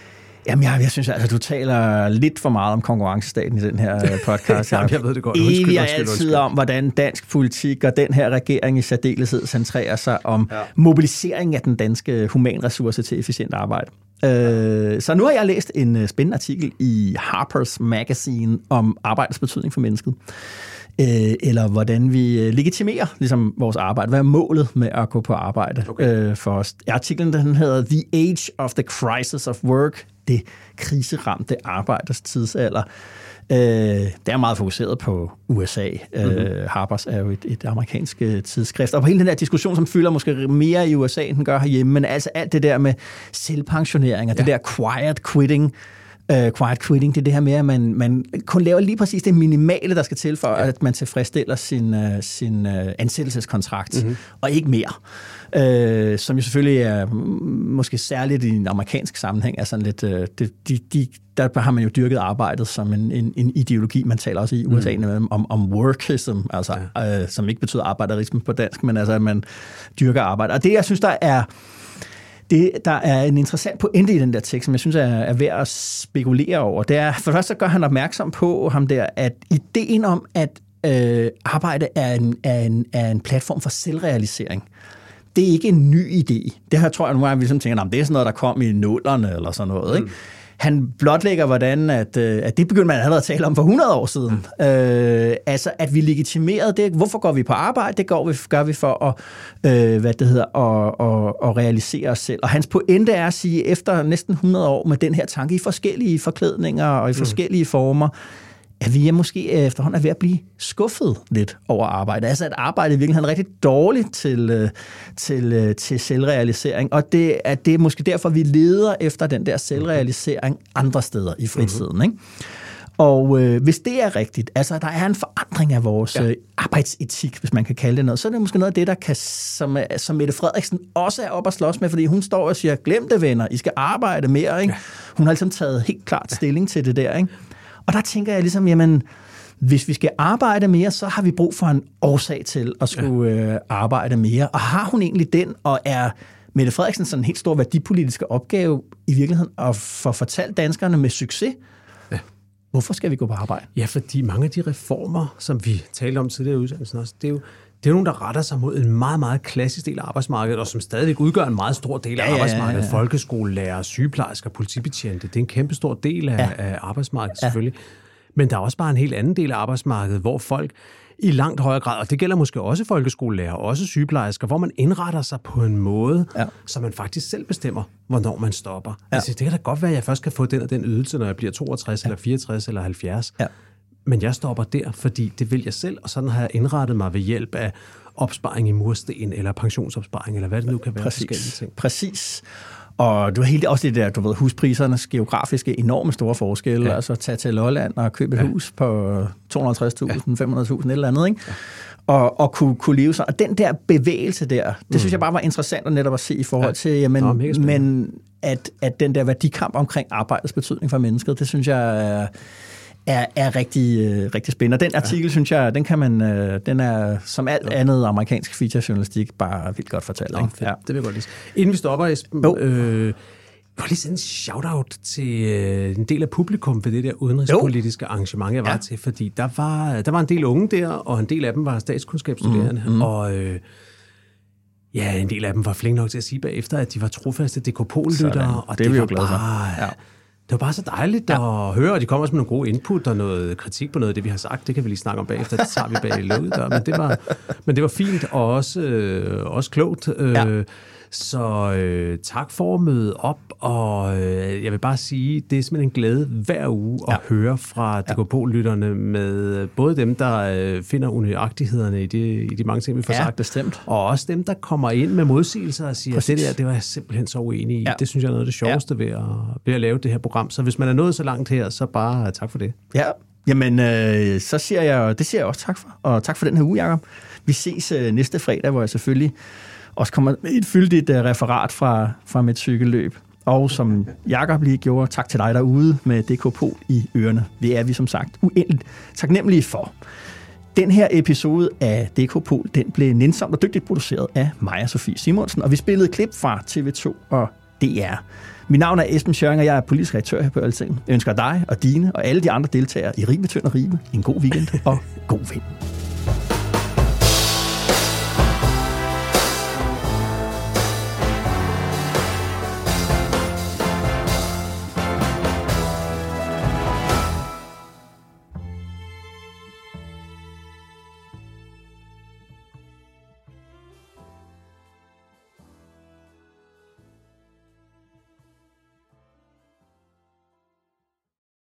Jamen, jeg, jeg synes, altså, du taler lidt for meget om konkurrencestaten i den her øh, podcast. Jamen, jeg ved det godt. Undskyld, undskyld, undskyld, altid om, hvordan dansk politik og den her regering i særdeleshed centrerer sig om ja. mobilisering af den danske humanressource til efficient arbejde. Øh, så nu har jeg læst en øh, spændende artikel i Harper's Magazine om arbejdets betydning for mennesket. øh, eller hvordan vi øh, legitimerer ligesom, vores arbejde. Hvad er målet med at gå på arbejde okay. øh, for os? Artiklen den hedder The Age of the Crisis of Work, det kriseramte arbejders tidsalder. Øh, det er meget fokuseret på USA. Mm-hmm. Øh, Harper's er jo et, et amerikansk øh, tidsskrift. Og på hele den der diskussion, som fylder måske mere i USA, end den gør herhjemme, men altså alt det der med selvpensionering og ja. det der quiet quitting, uh, quiet quitting, det er det her med, at man, man kun laver lige præcis det minimale, der skal til for, ja. at man tilfredsstiller sin, uh, sin uh, ansættelseskontrakt, mm-hmm. og ikke mere. Uh, som jo selvfølgelig er måske særligt i en amerikansk sammenhæng, er sådan lidt, uh, de, de, de, der har man jo dyrket arbejdet som en, en, en ideologi, man taler også i USA mm. om, om workism, altså, ja. uh, som ikke betyder arbejderisme på dansk, men altså, at man dyrker arbejde. Og det, jeg synes, der er det, der er en interessant pointe i den der tekst, som jeg synes er, er værd at spekulere over, det er, for det første gør han opmærksom på ham der, at ideen om, at øh, arbejde er en, er, en, er en platform for selvrealisering, det er ikke en ny idé. Det her tror jeg nogle gange, vi ligesom tænker, det er sådan noget, der kom i nullerne eller sådan noget. Ikke? Han blotlægger, hvordan at, øh, at det begyndte man allerede at tale om for 100 år siden. Mm. Øh, altså, at vi legitimerede det. Hvorfor går vi på arbejde? Det går vi, gør vi for at, øh, hvad det hedder, at, at, at realisere os selv. Og hans pointe er at sige, efter næsten 100 år med den her tanke i forskellige forklædninger og i forskellige mm. former, at vi er måske efterhånden er ved at blive skuffet lidt over arbejde. Altså at arbejde i virkeligheden er rigtig dårligt til, øh, til, øh, til selvrealisering, og det, at det er måske derfor, vi leder efter den der selvrealisering andre steder i fritiden. Mm-hmm. Ikke? Og øh, hvis det er rigtigt, altså der er en forandring af vores ja. øh, arbejdsetik, hvis man kan kalde det noget, så er det måske noget af det, der kan, som, som Mette Frederiksen også er op at slås med, fordi hun står og siger, glem det venner, I skal arbejde mere. Ikke? Ja. Hun har ligesom taget helt klart stilling til det der. Ikke? Og der tænker jeg ligesom, jamen, hvis vi skal arbejde mere, så har vi brug for en årsag til at skulle ja. øh, arbejde mere. Og har hun egentlig den, og er Mette Frederiksen sådan en helt stor værdipolitiske opgave i virkeligheden at få fortalt danskerne med succes, ja. hvorfor skal vi gå på arbejde? Ja, fordi mange af de reformer, som vi talte om tidligere i udsendelsen også, det er jo det er nogen, der retter sig mod en meget, meget klassisk del af arbejdsmarkedet, og som stadig udgør en meget stor del af ja, arbejdsmarkedet. Ja, ja, ja. Folkeskolelærer, sygeplejersker, politibetjente, det er en kæmpe stor del af, ja. af arbejdsmarkedet selvfølgelig. Ja. Men der er også bare en helt anden del af arbejdsmarkedet, hvor folk i langt højere grad, og det gælder måske også folkeskolelærer, også sygeplejersker, hvor man indretter sig på en måde, ja. så man faktisk selv bestemmer, hvornår man stopper. Ja. Altså, det kan da godt være, at jeg først kan få den og den ydelse, når jeg bliver 62 ja. eller 64 eller 70. Ja. Men jeg stopper der, fordi det vil jeg selv, og sådan har jeg indrettet mig ved hjælp af opsparing i mursten, eller pensionsopsparing, eller hvad det nu kan være. Præcis. Ting. Præcis. Og du har helt også det der, du ved, husprisernes geografiske enorme store forskelle. Ja. Altså tage til Lolland og købe et ja. hus på 250.000, ja. 500.000, et eller andet, ikke? Ja. Og, og kunne, kunne leve sådan. Og den der bevægelse der, det mm. synes jeg bare var interessant at netop at se i forhold ja. til, jamen, Nå, men at, at den der værdikamp omkring arbejdets betydning for mennesket, det synes jeg er er, er rigtig, øh, rigtig spændende. Og den artikel, ja. synes jeg, den kan man, øh, den er som alt ja. andet amerikansk feature-journalistik bare vildt godt fortalt. Ikke? Ja, det vil jeg godt lide. Inden vi stopper, Esben, jo. øh, jeg lige sende en shout-out til øh, en del af publikum ved det der udenrigspolitiske jo. arrangement, jeg var ja. til, fordi der var, der var en del unge der, og en del af dem var statskundskabsstuderende, mm, mm. og... Øh, Ja, en del af dem var flink nok til at sige bagefter, at de var trofaste DK-Pol-lyttere. Og det, det jo glade for. Ja det var bare så dejligt ja. at høre, og de kommer også med nogle gode input og noget kritik på noget af det, vi har sagt. Det kan vi lige snakke om bagefter, det tager vi bag lukket dør. Men det var, men det var fint og også, øh, også klogt. Øh, ja. Så øh, tak for at møde op, og øh, jeg vil bare sige, det er simpelthen en glæde hver uge at ja. høre fra DKP-lytterne med både dem, der øh, finder unøjagtighederne i de, i de mange ting, vi får ja, sagt, bestemt. og også dem, der kommer ind med modsigelser og siger, at det der, det var jeg simpelthen så uenig i. Ja. Det synes jeg er noget af det sjoveste ja. ved, at, ved at lave det her program. Så hvis man er nået så langt her, så bare tak for det. Ja, Jamen, øh, så siger jeg, det siger jeg også tak for, og tak for den her uge, Jacob. Vi ses øh, næste fredag, hvor jeg selvfølgelig og så kommer et fyldigt uh, referat fra, fra mit cykelløb. Og som Jakob lige gjorde, tak til dig derude med DK Pol i ørerne. Det er vi som sagt uendeligt taknemmelige for. Den her episode af DK Pol, den blev nænsomt og dygtigt produceret af Maja Sofie Simonsen, og vi spillede klip fra TV2 og DR. Mit navn er Esben Schøring, og jeg er politisk redaktør her på Altinget. Jeg ønsker dig og dine og alle de andre deltagere i Ribe, Tønd og Ribe en god weekend og god vind.